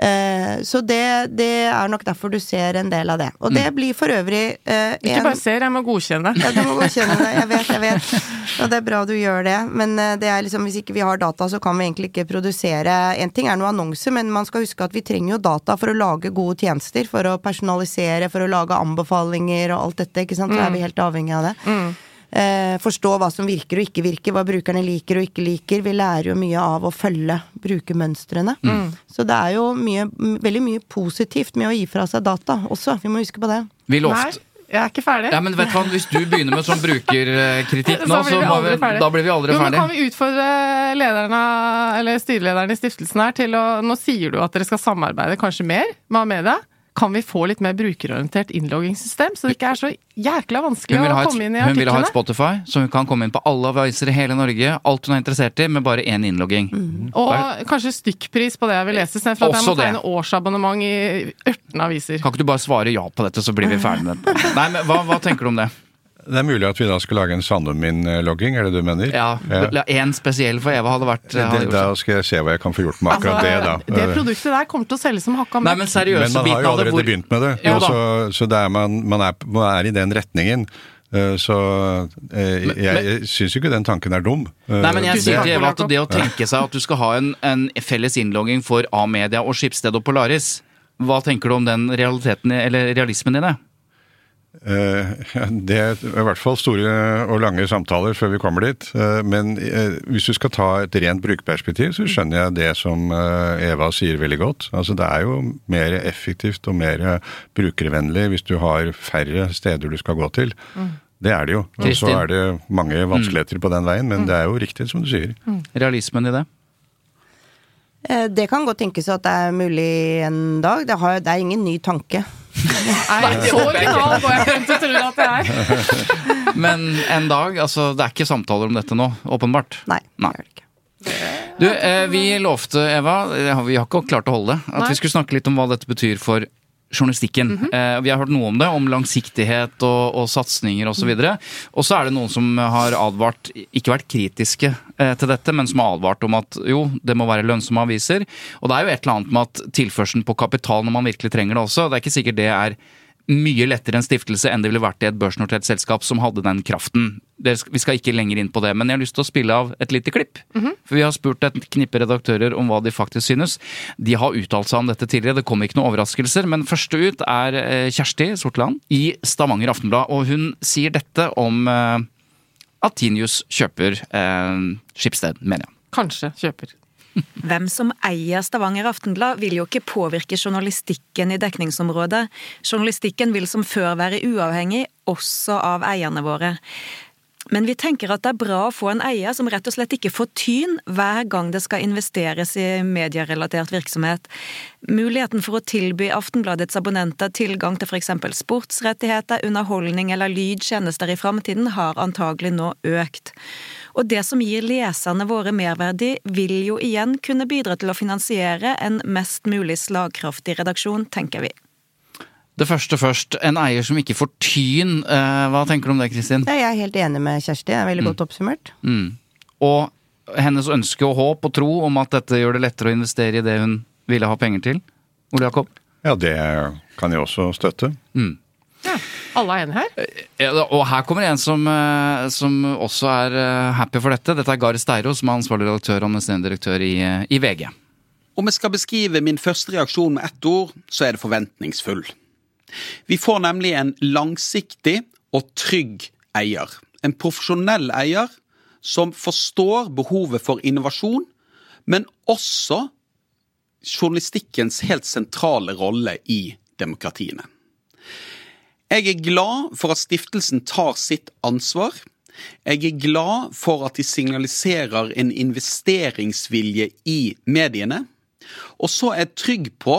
Eh, så det, det er nok derfor du ser en del av det. Og det blir for øvrig eh, Ikke en- bare ser, jeg må godkjenne. ja, du må godkjenne det. Jeg vet, jeg vet. Og det er bra du gjør det. Men eh, det er liksom, hvis ikke vi har data, så kan vi egentlig ikke produsere En ting er noe annonse, men man skal huske at vi trenger jo data for å lage gode tjenester. For å personalisere, for å lage anbefalinger og alt dette. ikke sant? Så er vi helt avhengig av det. Eh, forstå hva som virker og ikke virker, hva brukerne liker og ikke liker. Vi lærer jo mye av å følge brukermønstrene. Så det er jo mye, veldig mye positivt med å gi fra seg data også. Vi må huske på det. Vi lovte jeg er ikke ferdig. Ja, men vet du hva, Hvis du begynner med sånn brukerkritikk nå, så blir vi aldri vi, ferdig. da blir vi aldri jo, men. Kan vi utfordre lederne, eller styrelederen i stiftelsen her til å Nå sier du at dere skal samarbeide kanskje mer med Amedia. Kan vi få litt mer brukerorientert innloggingssystem, så det ikke er så jækla vanskelig å et, komme inn i hun vil ha et? Spotify, så hun kan komme inn på alle aviser i hele Norge. Alt hun er interessert i, med bare én innlogging. Og kanskje stykkpris på det jeg vil lese, istedenfor at jeg må tegne årsabonnement i 18 aviser. Kan ikke du bare svare ja på dette, så blir vi ferdig med det? Nei, men hva, hva tenker du om det? Det er mulig at vi da skal lage en Sandum-min-logging, er det du mener? Ja, En spesiell for Eva hadde vært hadde det, gjort Da skal jeg se hva jeg kan få gjort med akkurat det, da. Altså, det produktet der kommer til å selge som hakka møkk. men seriøse Men man har jo allerede hvor begynt med det, Jo så, så det er man, man, er, man er i den retningen. Eh, Så eh, jeg, jeg syns jo ikke den tanken er dum. Eh, Nei, men jeg sier til Eva at det å tenke seg at du skal ha en, en felles innlogging for A-media og Skipsted og Polaris, hva tenker du om den realiteten, eller realismen i det? Eh, Det er i hvert fall store og lange samtaler før vi kommer dit. Eh, Men eh, hvis du skal ta et rent brukerperspektiv, så skjønner jeg det som Eva sier veldig godt. Altså Det er jo mer effektivt og mer brukervennlig hvis du har færre steder du skal gå til. Det er det jo. Og så er det mange vanskeligheter på den veien, men det er jo riktig som du sier. Realismen i det? Eh, Det kan godt tenkes at det er mulig en dag. Det, har, det er ingen ny tanke. Nei, så original går jeg rundt og tror at det er. Men en dag, altså det er ikke samtaler om dette nå, åpenbart. Nei. Nei. det er det ikke. Du, eh, vi lovte, Eva, eh, vi har ikke klart å holde det, at Nei. vi skulle snakke litt om hva dette betyr for journalistikken. eh, vi har hørt noe om det, om langsiktighet og, og satsinger osv. Og så er det noen som har advart, ikke vært kritiske eh, til dette, men som har advart om at jo, det må være lønnsomme aviser. Og det er jo et eller annet med at tilførselen på kapital når man virkelig trenger det også, det er ikke sikkert det er mye lettere en stiftelse enn det ville vært i et børsnotert selskap som hadde den kraften. Det, vi skal ikke lenger inn på det, men jeg har lyst til å spille av et lite klipp. For vi har spurt et knippe redaktører om hva de faktisk synes. De har uttalt seg om dette tidligere, det kom ikke noen overraskelser. Men første ut er eh, Kjersti Sortland i Stavanger Aftenblad, og hun sier dette om eh, at Tinius kjøper eh, Skipsted, mener jeg. Kanskje kjøper. Hvem som eier Stavanger Aftenblad vil jo ikke påvirke journalistikken i dekningsområdet. Journalistikken vil som før være uavhengig, også av eierne våre. Men vi tenker at det er bra å få en eier som rett og slett ikke får tyn hver gang det skal investeres i medierelatert virksomhet. Muligheten for å tilby Aftenbladets abonnenter tilgang til f.eks. sportsrettigheter, underholdning eller lydtjenester i framtiden har antagelig nå økt. Og det som gir leserne våre merverdi, vil jo igjen kunne bidra til å finansiere en mest mulig slagkraftig redaksjon, tenker vi. Det første først. En eier som ikke får tyn. Eh, hva tenker du om det, Kristin? Jeg er helt enig med Kjersti. Det er veldig godt oppsummert. Mm. Og hennes ønske og håp og tro om at dette gjør det lettere å investere i det hun ville ha penger til. Ole Jakob? Ja, det kan jeg også støtte. Alle er enige her? Ja, og her kommer en som, eh, som også er eh, happy for dette. Dette er Gari Steiro, som er ansvarlig redaktør og administrerende direktør i, eh, i VG. Om jeg skal beskrive min første reaksjon med ett ord, så er det forventningsfull. Vi får nemlig en langsiktig og trygg eier. En profesjonell eier som forstår behovet for innovasjon, men også journalistikkens helt sentrale rolle i demokratiene. Jeg er glad for at stiftelsen tar sitt ansvar. Jeg er glad for at de signaliserer en investeringsvilje i mediene. Og så er jeg trygg på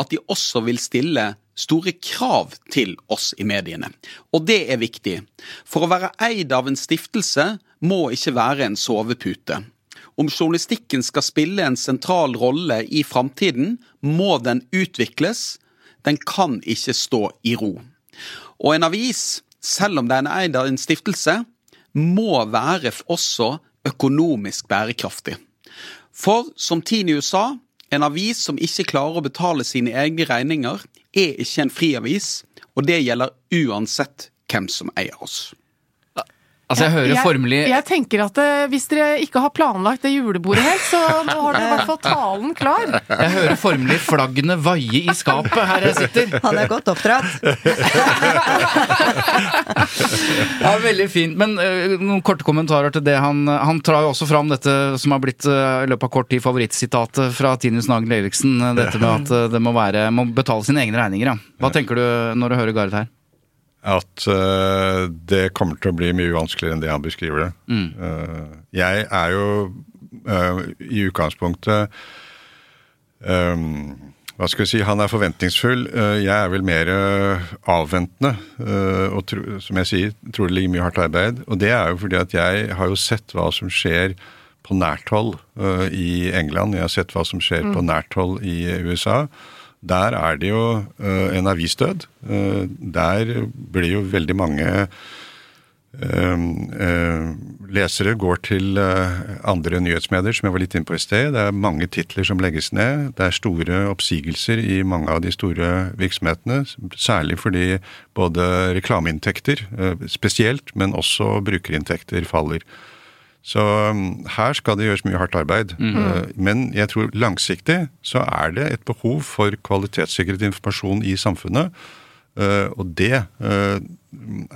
at de også vil stille store krav til oss i mediene. Og det er viktig. For å være eid av en stiftelse må ikke være en sovepute. Om journalistikken skal spille en sentral rolle i framtiden, må den utvikles. Den kan ikke stå i ro. Og en avis, selv om den er eid av en stiftelse, må være også økonomisk bærekraftig. For som Tinius sa, en avis som ikke klarer å betale sine egne regninger, er ikke en friavis, og det gjelder uansett hvem som eier oss. Altså, jeg hører formelig Jeg tenker at eh, hvis dere ikke har planlagt det julebordet helt, så nå har dere i hvert fall talen klar. Jeg hører formelig flaggene vaie i skapet her jeg sitter. Han er godt oppdratt. Ja, Veldig fint. Men eh, noen korte kommentarer til det. Han, han tar jo også fram dette som har blitt eh, i løpet av kort tid favorittsitatet fra Tinus Nagel Eriksen. Dette med at det må, være, må betale sine egne regninger. Ja. Hva tenker du når du hører Gareth her? At uh, det kommer til å bli mye vanskeligere enn det han beskriver det. Eh, jeg er jo uh, i utgangspunktet um, Hva skal vi si, han er forventningsfull. Jeg er vel mer avventende. og tro, som jeg sier, tror det ligger mye hardt arbeid. Og det er jo fordi at jeg har jo sett hva som skjer på nært hold i England. Jeg har sett hva som skjer på nært hold i USA. Der er det jo eh, en avisdød. Eh, der blir jo veldig mange eh, lesere går til andre nyhetsmedier, som jeg var litt inne på i sted. Det er mange titler som legges ned. Det er store oppsigelser i mange av de store virksomhetene. Særlig fordi både reklameinntekter spesielt, men også brukerinntekter faller. Så um, her skal det gjøres mye hardt arbeid. Uh, Men jeg tror langsiktig så er det et behov for kvalitetssikret informasjon i samfunnet. Uh, og det uh,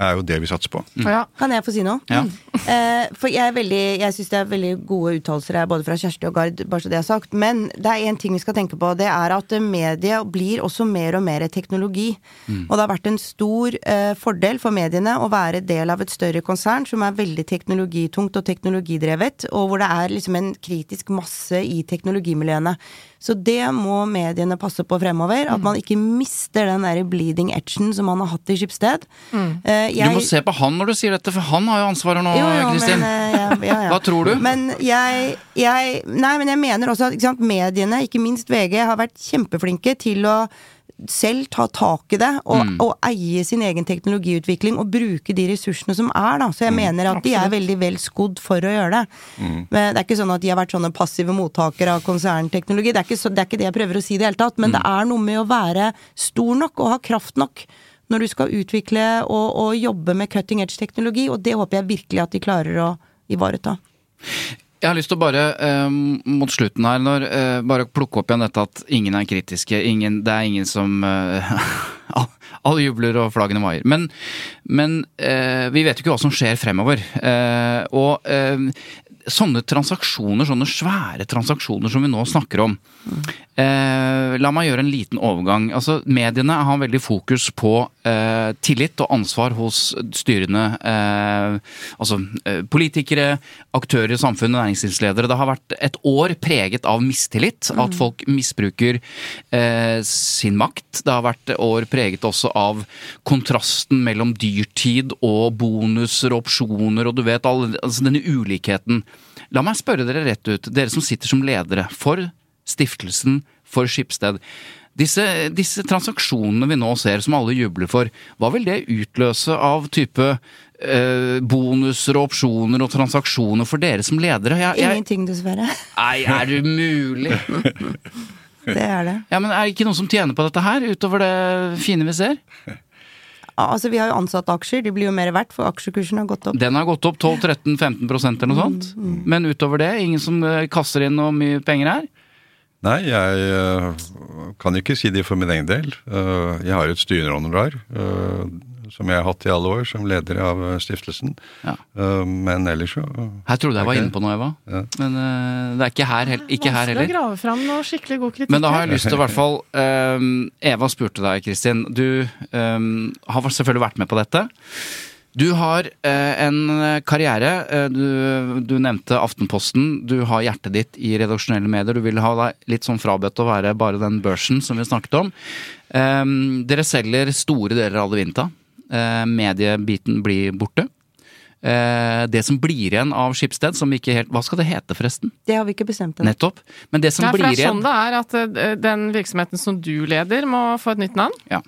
er jo det vi satser på. Ja. Kan jeg få si noe? Ja. Eh, for jeg er veldig Jeg syns det er veldig gode uttalelser her, både fra Kjersti og Gard, bare så det er sagt. Men det er én ting vi skal tenke på. Det er at mediet blir også mer og mer teknologi. Og det har vært en stor eh, fordel for mediene å være del av et større konsern som er veldig teknologitungt og teknologidrevet, og hvor det er liksom en kritisk masse i teknologimiljøene. Så det må mediene passe på fremover. At man ikke mister den der bleeding edgen som man har hatt i Skipsted. Eh, Du må se på han når du sier dette, for han har jo ansvaret nå, Kristin. eh, ja, ja, ja. Hva tror du? Men jeg, jeg Nei, men jeg mener også at ikke sant, mediene, ikke minst VG, har vært kjempeflinke til å selv ta tak i det og, Mm. og eie sin egen teknologiutvikling og bruke de ressursene som er, da. Mm, Så jeg mener at de er veldig vel skodd for å gjøre det. Men det er ikke sånn at de har vært sånne passive mottakere av konsernteknologi. Det er ikke, så, det er ikke det jeg prøver å si i det hele tatt. Men Mm. det er noe med å være stor nok og ha kraft nok når du skal utvikle og, og jobbe med cutting edge teknologi, og det håper jeg virkelig at de klarer å ivareta. Jeg har lyst til å bare, eh, mot slutten her, når, eh, bare plukke opp igjen dette at ingen er kritiske. Ingen, det er ingen som eh, Alle jubler og flaggene vaier. Men, men eh, vi vet jo ikke hva som skjer fremover. Eh, og eh, sånne transaksjoner, sånne svære transaksjoner som vi nå snakker om eh, La meg gjøre en liten overgang. Altså, Mediene har veldig fokus på eh, tillit og ansvar hos styrende eh, altså eh, politikere, aktører i samfunnet, næringslivsledere. Det har vært et år preget av mistillit, at folk misbruker eh, sin makt. Det har vært år preget også av kontrasten mellom dyrtid og bonuser og opsjoner og du vet, all, altså denne ulikheten. La meg spørre dere rett ut, dere som sitter som ledere for stiftelsen for Skipsted. Disse, disse transaksjonene vi nå ser, som alle jubler for, hva vil det utløse av type eh, bonuser og opsjoner og transaksjoner for dere som ledere? Jeg, jeg, Ingenting, dessverre. nei, er det mulig? Det er det. Ja, men Er det ikke noen som tjener på dette her, utover det fine vi ser? Altså, vi har jo ansatt aksjer, de blir jo mer verdt, for aksjekursen har gått opp. Den har gått opp 12-13-15 eller noe sånt. Men utover det, ingen som kaster kasser inn noe mye penger her? Nei, jeg øh, kan ikke si det for min egen del. Øh, jeg har et styrehonorar som jeg har hatt i alle år som leder av øh, stiftelsen. Ja. Øh, men ellers så Her trodde jeg var inne på noe, Eva. Ja. Men eh, det er ikke her, ikke her Vanskelig å grave fram noe skikkelig god kritikk. Men da har jeg lyst til i hvert fall eh, Eva spurte deg, Kristin. Du eh, har selvfølgelig vært med på dette. Du har eh, en karriere. eh, du, du nevnte Aftenposten. Du har hjertet ditt i redaksjonelle medier. Du vil ha deg litt sånn frabedt å være bare den børsen som vi snakket om. Um, dere selger store deler av Adevinta. Eh, mediebiten blir borte. Eh, det som blir igjen av Skipsted, som ikke helt Hva skal det hete, forresten? Det har vi ikke bestemt ennå. Nettopp. Men det som Nei, blir igjen det er sånn det er at eh, den virksomheten som du leder, må få et nytt navn. ja,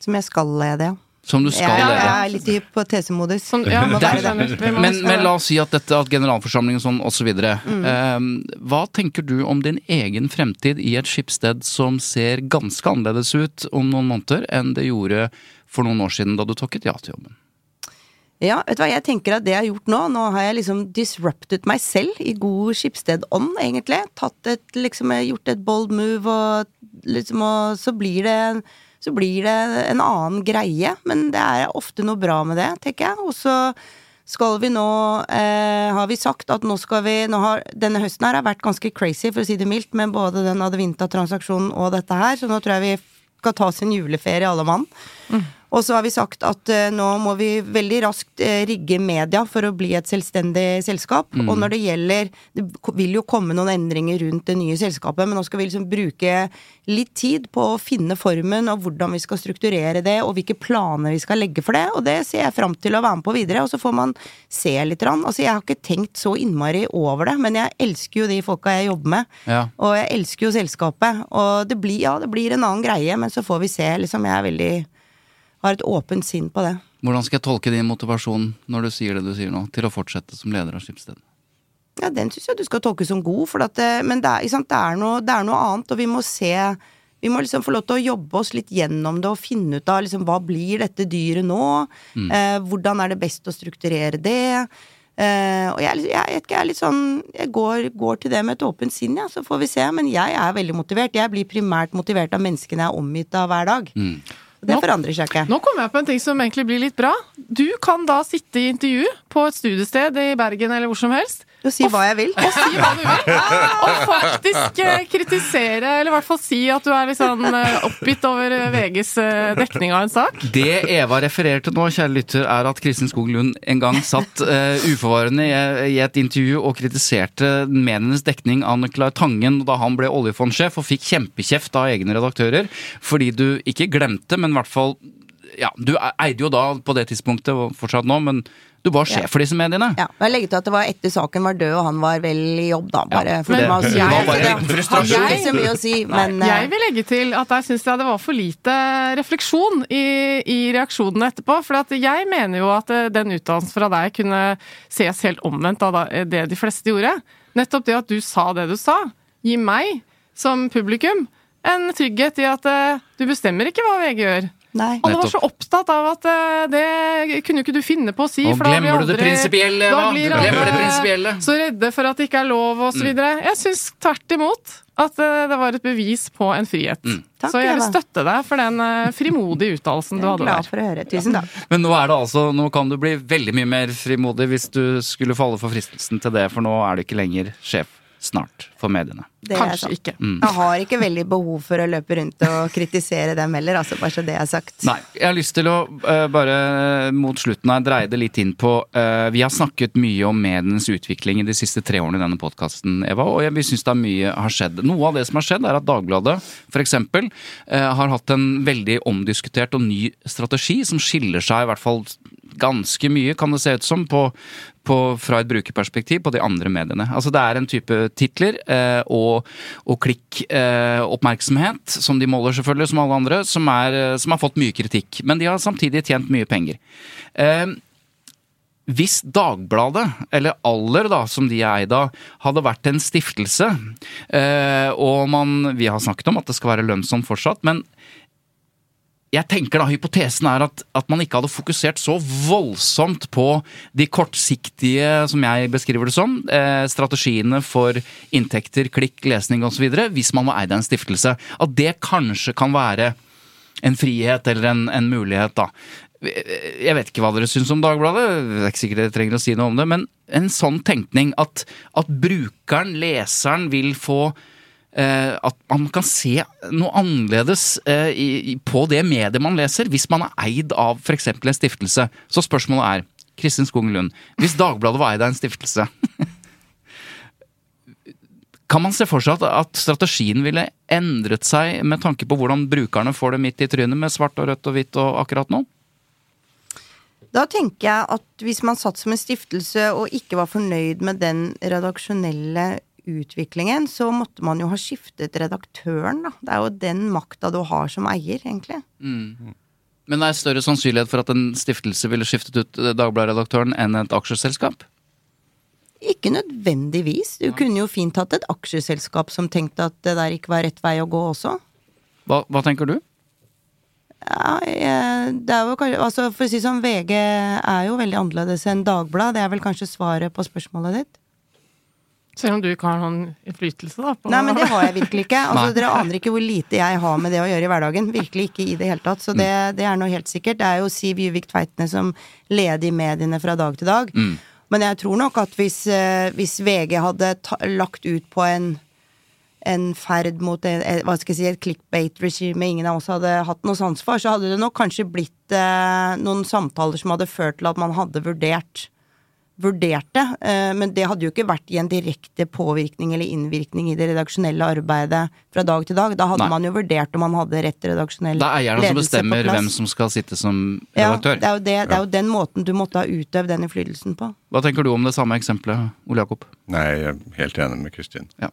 Som jeg skal lede, ja. Som du skal lede. jeg er litt i hypotesemodus. Som, ja, er. Vi må Men, men la oss si at dette, at generalforsamlingen sånn osv. Mm. Eh, hva tenker du om din egen fremtid i et skipssted som ser ganske annerledes ut om noen måneder enn det gjorde for noen år siden da du takket ja til jobben? Ja, vet du hva, jeg tenker at det jeg har gjort nå, nå har jeg liksom disrupted meg selv i god skipsstedånd, egentlig. Tatt et, liksom, gjort et bold move, og liksom, og så blir det så blir det en annen greie, men det er ofte noe bra med det, tenker jeg. Og så skal vi nå eh, Har vi sagt at nå skal vi nå har, Denne høsten her har vært ganske crazy, for å si det mildt, med både den Advinta-transaksjonen og dette her, så nå tror jeg vi skal ta oss en juleferie, alle mann. Og så har vi sagt at uh, nå må vi veldig raskt uh, rigge media for å bli et selvstendig selskap. Og når det gjelder Det vil jo komme noen endringer rundt det nye selskapet, men nå skal vi liksom bruke litt tid på å finne formen og hvordan vi skal strukturere det, og hvilke planer vi skal legge for det. Og det ser jeg fram til å være med på videre. Og så får man se litt. Rann. Altså, jeg har ikke tenkt så innmari over det, men jeg elsker jo de folka jeg jobber med. Ja. Og jeg elsker jo selskapet. Og det blir, ja, det blir en annen greie, men så får vi se. Liksom, jeg er veldig har et åpent sinn på det. Hvordan skal jeg tolke din motivasjon når du sier det du sier nå, til å fortsette som leder av Skipsstedet? Ja, den syns jeg du skal tolke som god, for at, eh, men det er, sant, det, er noe, det er noe annet, og vi må se Vi må liksom få lov til å jobbe oss litt gjennom det og finne ut av liksom, hva blir dette dyret nå? Mm. Eh, hvordan er det best å strukturere det? Eh, og jeg, jeg, jeg er litt sånn Jeg går, går til det med et åpent sinn, ja, så får vi se. Men jeg er veldig motivert. Jeg blir primært motivert av menneskene jeg er omgitt av hver dag. Mm. Det Nå- forandrer seg ikke. Nå kommer jeg på en ting som egentlig blir litt bra. Du kan da sitte i intervju på et studiested i Bergen eller hvor som helst. Og si hva jeg vil. Og si hva du vil. Og faktisk eh, kritisere, eller i hvert fall si at du er litt sånn eh, oppgitt over eh, VGs dekning av en sak. Det Eva refererte nå, kjære lytter, er at Kristin Skog Lund en gang satt uh, uforvarende i, i et intervju og kritiserte medienes dekning av Nicolai Tangen da han ble oljefondsjef og fikk kjempekjeft av egne redaktører fordi du ikke glemte, men i hvert fall ja, Du eide jo da på det tidspunktet, og fortsatt nå, men du var sjef for disse mediene. Ja, og jeg legger til at det var etter saken var død og han var vel i jobb, da. Bare Ja, for det- meg var det. bare en frustrasjon. hadde ikke så mye å si, men eh, Jeg vil legge til at der syns jeg det var for lite refleksjon i, i reaksjonene etterpå. For at jeg mener jo at eh, den utdannelsen fra deg kunne ses helt omvendt av det de fleste gjorde. Nettopp det at du sa det du sa, gir meg som publikum en trygghet i at eh, du bestemmer ikke hva VG gjør. Nei. Alle var så opptatt av at uh, det kunne jo ikke du finne på å si. Og for da glemmer du det aldri- prinsipielle, da Eva. blir Du glemmer det prinsipielle. Mm. Så redde for at det ikke er lov så videre. Jeg syns tvert imot at uh, det var et bevis på en frihet. Mm. Takk, så jeg vil støtte deg for den uh, frimodige uttalelsen du hadde glad der. for å høre. Tusen takk. Men nå er det altså, nå kan du bli veldig mye mer frimodig hvis du skulle falle for fristelsen til det, for nå er du ikke lenger sjef snart for mediene. Det er Kanskje sant. ikke. Mm. Jeg har ikke veldig behov for å løpe rundt og kritisere dem heller, altså, bare så det er sagt. Nei, jeg har lyst til å uh, bare mot slutten her dreie det litt inn på uh, Vi har snakket mye om medienes utvikling i de siste tre årene i denne podkasten, Eva, og jeg, vi syns er mye har skjedd. Noe av det som har skjedd, er at Dagbladet f.eks. Uh, har hatt en veldig omdiskutert og ny strategi som skiller seg i hvert fall ganske mye, kan det se ut som, på, på, fra et brukerperspektiv på de andre mediene. Altså Det er en type titler eh, og, og klikkoppmerksomhet, eh, som de måler selvfølgelig som alle andre, som, er, eh, som har fått mye kritikk. Men de har samtidig tjent mye penger. Eh, hvis Dagbladet, eller Aller da, som de er eid av, hadde vært en stiftelse, eh, og man Vi har snakket om at det skal være lønnsomt fortsatt, men jeg tenker da hypotesen er at, at man ikke hadde fokusert så voldsomt på de kortsiktige, som jeg beskriver det som, eh, strategiene for inntekter, klikk, lesning osv. hvis man var eid av en stiftelse. At det kanskje kan være en frihet eller en, en mulighet, da. Jeg vet ikke hva dere syns om Dagbladet, det er ikke sikkert dere trenger å si noe om det, men en sånn tenkning at, at brukeren, leseren, vil få at man kan se noe annerledes eh, på det mediet man leser, hvis man er eid av f.eks. en stiftelse. Så spørsmålet er, Kristin Skogen Lund, hvis Dagbladet var eid av en stiftelse Kan man se for seg at strategien ville endret seg med tanke på hvordan brukerne får det midt i trynet med svart og rødt og hvitt og akkurat nå? Da tenker jeg at hvis man satt som en stiftelse og ikke var fornøyd med den redaksjonelle utviklingen, så måtte man jo ha skiftet redaktøren, da. Det er jo den makta du har som eier, egentlig. Men det er større sannsynlighet for at en stiftelse ville skiftet ut Dagbladet-redaktøren enn et aksjeselskap? Ikke nødvendigvis. Du kunne jo fint hatt et aksjeselskap som tenkte at det der ikke var rett vei å gå også. Hva, hva tenker du? Ja, jeg, det er jo kanskje Altså, for å si som sånn, VG er jo veldig annerledes enn Dagbladet. Det er vel kanskje svaret på spørsmålet ditt? Selv om du ikke har noen innflytelse, da. På Nei, men det har jeg virkelig ikke. Altså, dere aner ikke hvor lite jeg har med det å gjøre i hverdagen. Virkelig ikke i det hele tatt. Så det, det er noe helt sikkert. Det er jo Siv Juvik Tveitene som leder i mediene fra dag til dag. Men jeg tror nok at hvis, eh, hvis VG hadde ta, lagt ut på en en ferd mot en, eh, hva skal jeg si, et clickbait-regime ingen av oss hadde hatt noe sans for, så hadde det nok kanskje blitt eh, noen samtaler som hadde ført til at man hadde vurdert vurdert det, eh, men det hadde jo ikke vært i en direkte påvirkning eller innvirkning i det redaksjonelle arbeidet fra dag til dag. Da hadde Nei. man jo vurdert om man hadde rett redaksjonell ledelse på plass. Det er eierne som bestemmer hvem som skal sitte som ja, redaktør. det er, jo det, det er jo den måten du måtte ha utøvd den innflytelsen på. Hva tenker du om det samme eksempelet, Ole Jakob? Nei, jeg er helt enig med Kristin. Ja.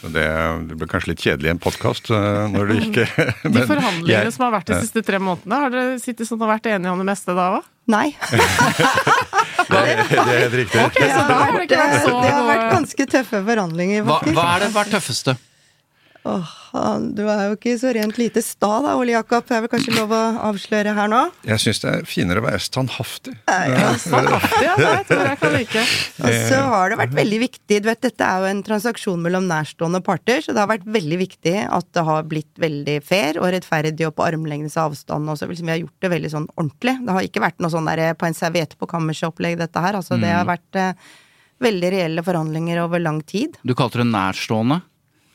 Så det, det ble kanskje litt kjedelig i en podkast når du ikke De forhandlingene jeg- som har vært de siste tre månedene, har dere sittet sånn og vært enige om det meste da òg? Nei. Det, er- det er helt riktig. Okay, så da har vært det har vært ganske tøffe forhandlinger, Hva, faktisk. hva er det vært tøffeste? Åh, han- du er jo ikke så rent lite sta da, Ole Jakob. Det er vel kanskje lov å avsløre her nå? Jeg syns det er finere å være standhaftig. standhaftig, ja. Det tror jeg kan like. Og så har det vært veldig viktig du vet, Dette er jo en transaksjon mellom nærstående parter, så det har vært veldig viktig at det har blitt veldig fair og rettferdig og på armlengdes avstand. Og så liksom, vi har gjort det veldig sånn ordentlig. Det har ikke vært noe sånn der på en serviett på kammerset-opplegg, dette her. Altså, Det har vært eh, veldig reelle forhandlinger over lang tid. Du kalte det nærstående.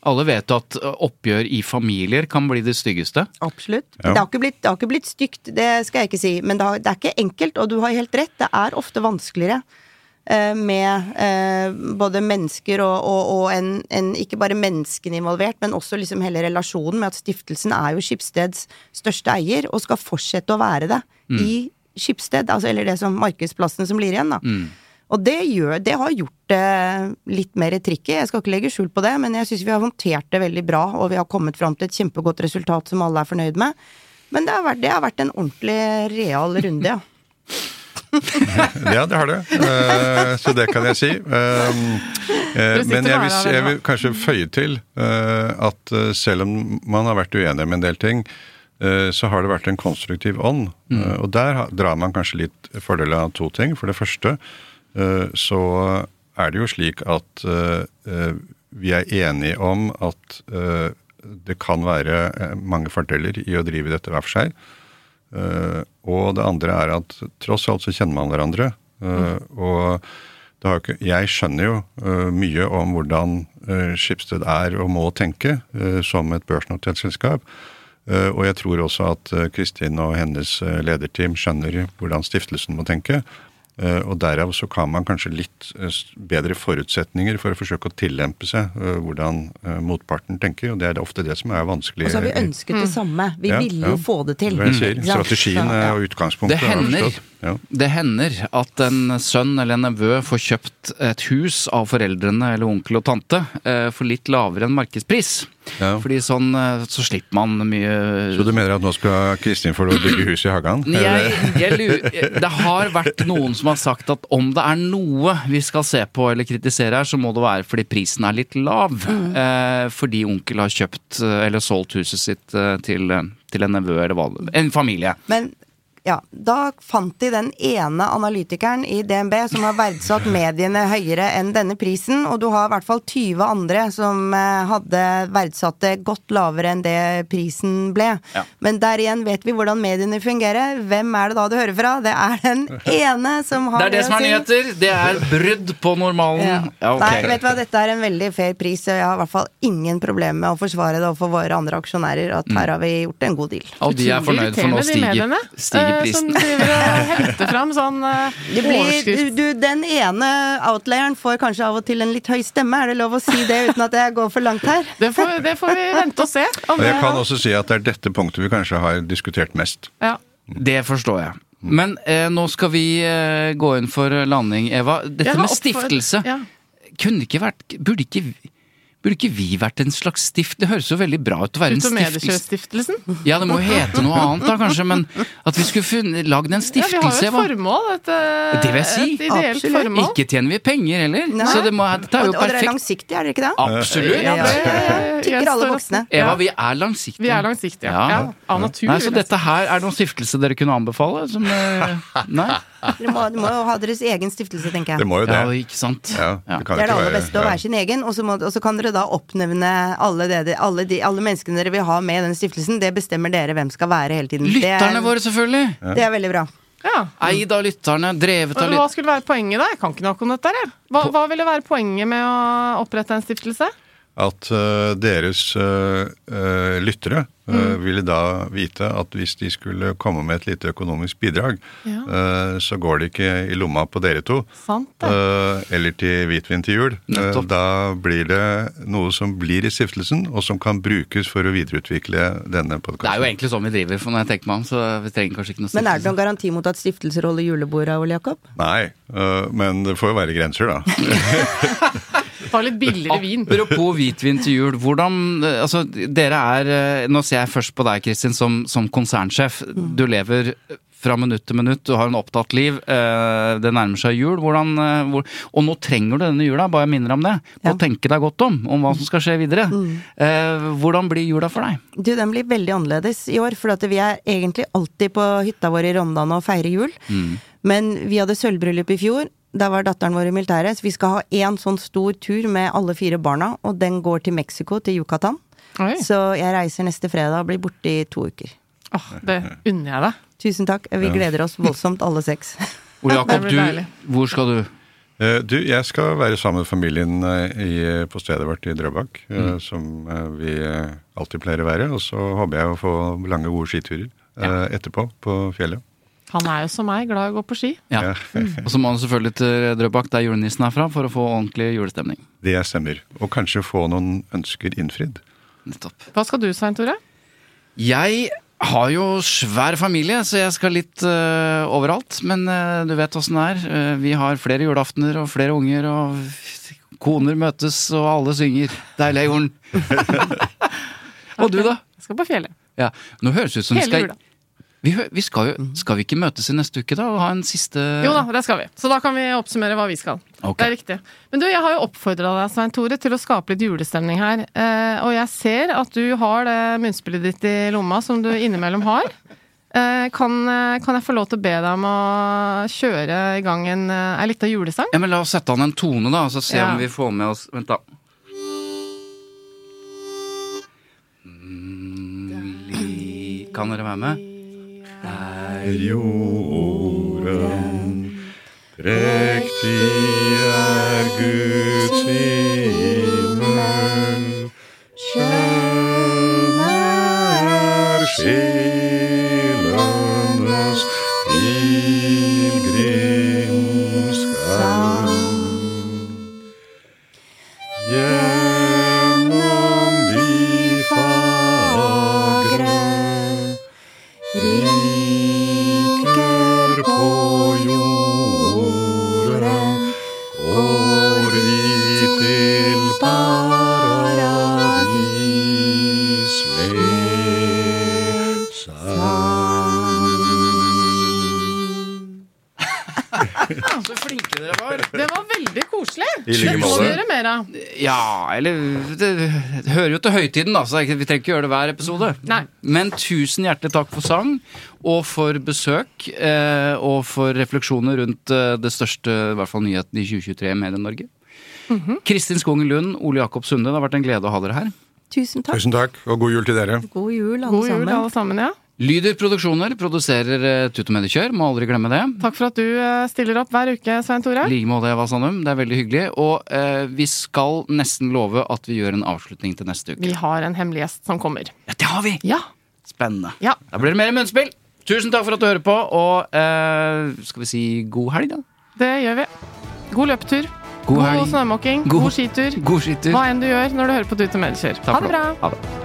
Alle vet at oppgjør i familier kan bli det styggeste. Absolutt. Ja. Det, har ikke blitt, det har ikke blitt stygt, det skal jeg ikke si. Men det, har, det er ikke enkelt, og du har helt rett. Det er ofte vanskeligere eh, med eh, både mennesker og, og, og en, en Ikke bare menneskene involvert, men også liksom hele relasjonen med at stiftelsen er jo Skipsteds største eier, og skal fortsette å være det i Skipsted. Altså, eller det som markedsplassen som blir igjen, da. Og det, gjør, det har gjort det litt mer tricky. Jeg skal ikke legge skjul på det, men jeg syns vi har håndtert det veldig bra, og vi har kommet fram til et kjempegodt resultat som alle er fornøyd med. Men det har vært, det har vært en ordentlig real runde, ja. Ja, det har det. Eh, så det kan jeg si. Eh, eh, men jeg vil, jeg vil kanskje føye til eh, at eh, selv om man har vært uenig med en del ting, eh, så har det vært en konstruktiv ånd. Mm. og der drar man kanskje litt fordel av to ting. For det første så er det jo slik at eh, eh, vi er enige om at eh, det kan være eh, mange fordeler i å drive dette hver for seg. Eh, og det andre er at tross alt så kjenner man hverandre. eh, Og ikke, jeg skjønner jo eh, mye om hvordan Schibsted er og må tenke eh, som et børsnotert. Eh, og jeg tror også at eh, Kristin og hennes eh, lederteam skjønner hvordan stiftelsen må tenke. Eh, og derav så kan man kanskje litt eh, bedre forutsetninger for å forsøke å tillempe seg eh, hvordan motparten tenker. Og det er ofte det som er vanskelig. Og så har vi ønsket det samme. Vi Ja, ville jo ja. få det til. Det jeg sier, strategien og utgangspunktet. Det hender. Ja. Det hender at en sønn eller en nevø får kjøpt et hus av foreldrene eller onkel og tante eh, for litt lavere enn markedspris. Ja. Fordi sånn eh, så slipper man mye Så du mener at nå skal Kristin få lov å bygge hus i hagen? jeg, jeg lurer, det har vært noen som har sagt at om det er noe vi skal se på eller kritisere her, så må det være fordi prisen er litt lav. Eh, fordi onkel har kjøpt eh, eller solgt huset sitt til, til en nevø eller hva En familie. Men ja, da fant de den ene analytikeren i DNB som har verdsatt mediene høyere enn denne prisen, og du har i hvert fall 20 andre som eh, hadde verdsatt det godt lavere enn det prisen ble. Ja. Men der igjen vet vi hvordan mediene fungerer. Hvem er det da du hører fra? Det er den ene som har Det er det som er nyheter! Det er brudd på normalen. Ja. Ja, okay. Nei, vet du hva, dette er en veldig fair pris, og jeg har i hvert fall ingen problemer med å forsvare det overfor våre andre aksjonærer, at her har vi gjort en god deal. Og de er fornøyd, for nå stiger, stiger. Som driver og henter fram sånn uh, Det blir, du, overskrift. du, den ene outlayeren får kanskje av og til en litt høy stemme, er det lov å si det uten at jeg går for langt her? Det får, det får vi vente og se. Om Og jeg det- kan også si at det er dette punktet vi kanskje har diskutert mest. ja. Det forstår jeg. Men eh, nå skal vi eh, gå inn for landing, Eva. Dette med stiftelse. Ja. Kunne ikke vært Burde ikke Burde ikke vi vært en slags stift... Det høres jo veldig bra ut å være en stiftelse. Ja, det må jo hete noe annet da, kanskje, men at vi skulle lagd en Ja, vi har jo et formål. Et, eh, Det vil jeg si. et ideelt Absolutt. formål. Ikke tjener vi penger heller, Nei. så det, må, dette er Og, perfekt. og dere er langsiktige, er dere ikke det? Absolutt. Ja, det, Tikker jeg alle voksne. Eva, vi er langsiktige. Vi er langsiktige. Ja. Ja. Av natur. Nei, så dette her er noen stiftelse dere kunne anbefale? Som, eh, nei? Dere må, de må jo ha deres egen stiftelse, tenker jeg. Det må jo det. Ja, ikke sant? Ja, det kan Det er det aller beste å være sin egen, og så, må, og så kan dere da oppnevne alle, det, alle, de, alle menneskene dere vil ha med i den stiftelsen. Det bestemmer dere hvem skal være hele tiden. Lytterne er, våre, selvfølgelig! Det er veldig bra. Ja. Eid av lytterne, drevet av lytterne. Hva skulle være poenget, da? Jeg kan ikke noe om dette. Hva, hva ville være poenget med å opprette en stiftelse? At eh, deres eh, eh, lyttere mm. ville da vite at hvis de skulle komme med et lite økonomisk bidrag, Ja. så går det ikke i lomma på dere to. Sant det. eller til hvitvin til jul. Nettopp. Da blir det noe som blir i stiftelsen, og som kan brukes for å videreutvikle denne Det er jo egentlig sånn vi driver, for når jeg tenker meg om, så vi trenger kanskje ikke noe Men er det noen garanti mot at stiftelser holder julebordet, Ole Jakob? Nei, men det får jo være grenser, da. Ta litt billigere vin. Apropos hvitvin til jul. Hvordan eh, Altså, dere er eh, Nå ser jeg først på deg, Kristin, som, som konsernsjef. Du lever fra minutt til minutt, du har en opptatt liv. eh, Det nærmer seg jul. Hvordan, hvor, og nå trenger du denne jula, bare jeg minner om det. På å tenke deg godt om, om hva som skal skje videre. Mm. Hvordan blir jula for deg? Du, den blir veldig annerledes i år, for at vi er egentlig alltid på hytta vår i Rondane og feirer jul. Men vi hadde sølvbryllup i fjor. Da var datteren vår i militæret, så vi skal ha én sånn stor tur med alle fire barna, og den går til Mexico, til Yucatan. Oi. Så jeg reiser neste fredag og blir borte i to uker. Åh, det unner jeg deg. Tusen takk. Vi gleder oss voldsomt, alle seks. Ole Jakob, du, hvor skal du? Eh, Du, jeg skal være sammen med familien eh, i, på stedet vårt i Drøbak, eh, Mm. som vi alltid pleier å være. Og så håper jeg å få lange, gode skiturer ja. etterpå på fjellet. Han er jo som meg, glad i å gå på ski. Ja. Og så må han selvfølgelig til Drøbak, der julenissen er fra, for å få ordentlig julestemning. Det stemmer. Og kanskje få noen ønsker innfridd. Nettopp. Hva skal du, Svein Tore? Jeg har jo svær familie, så jeg skal litt uh, overalt. Men uh, du vet åssen det er. Uh, vi har flere julaftener og flere unger, og koner møtes, og alle synger 'Deilig er jorden'. og du, da? Jeg skal på fjellet. Ja, Nå høres det ut som Hele skal jula. Vi, vi skal, jo, skal vi ikke møtes i neste uke, da? Og ha en siste Jo da, det skal vi. Så da kan vi oppsummere hva vi skal. Okay. Det er riktig. Men du, jeg har jo oppfordra deg, Svein Tore, til å skape litt julestemning her. Eh, og jeg ser at du har det munnspillet ditt i lomma som du innimellom har. Eh, kan, eh, kan jeg få lov til å be deg om å kjøre i gang en, eh, ei lita julesang? Ja, men La oss sette an en tone, da, og så se Ja. om vi får med oss Vent, da. Mm, Kan dere være med? är jorden. Präktig är Guds himmel, Ja, eller Det hører jo til høytiden, da, så vi trenger ikke gjøre det hver episode. Nei. Men tusen hjertelig takk for sang, og for besøk, eh, og for refleksjoner rundt eh, det største i hvert fall nyheten i 2023 i Medie-Norge. Mhm. Kristin Skogen Lund, Ole Jakob Sunde, det har vært en glede å ha dere her. Tusen takk. Tusen takk, og god jul til dere. God jul, alle God jul, sammen. alle sammen. ja. Lyder Produksjoner produserer eh, Tut og Mediekjør, må aldri glemme det. Takk for at du eh, stiller opp hver uke, Svein Tore. I like måte, Eva Sandum. Det er veldig hyggelig. Og eh, vi skal nesten love at vi gjør en avslutning til neste uke. Vi har en hemmelig gjest som kommer. Ja, det har vi! Ja. Spennende. Ja. Da blir det mer munnspill. Tusen takk for at du hører på, og eh, skal vi si god helg, da? Det gjør vi. God løpetur. God god snømåking. God- God, skitur. God skitur. Hva enn du gjør når du hører på Tut og Mediekjør. Ha det bra. Ha det.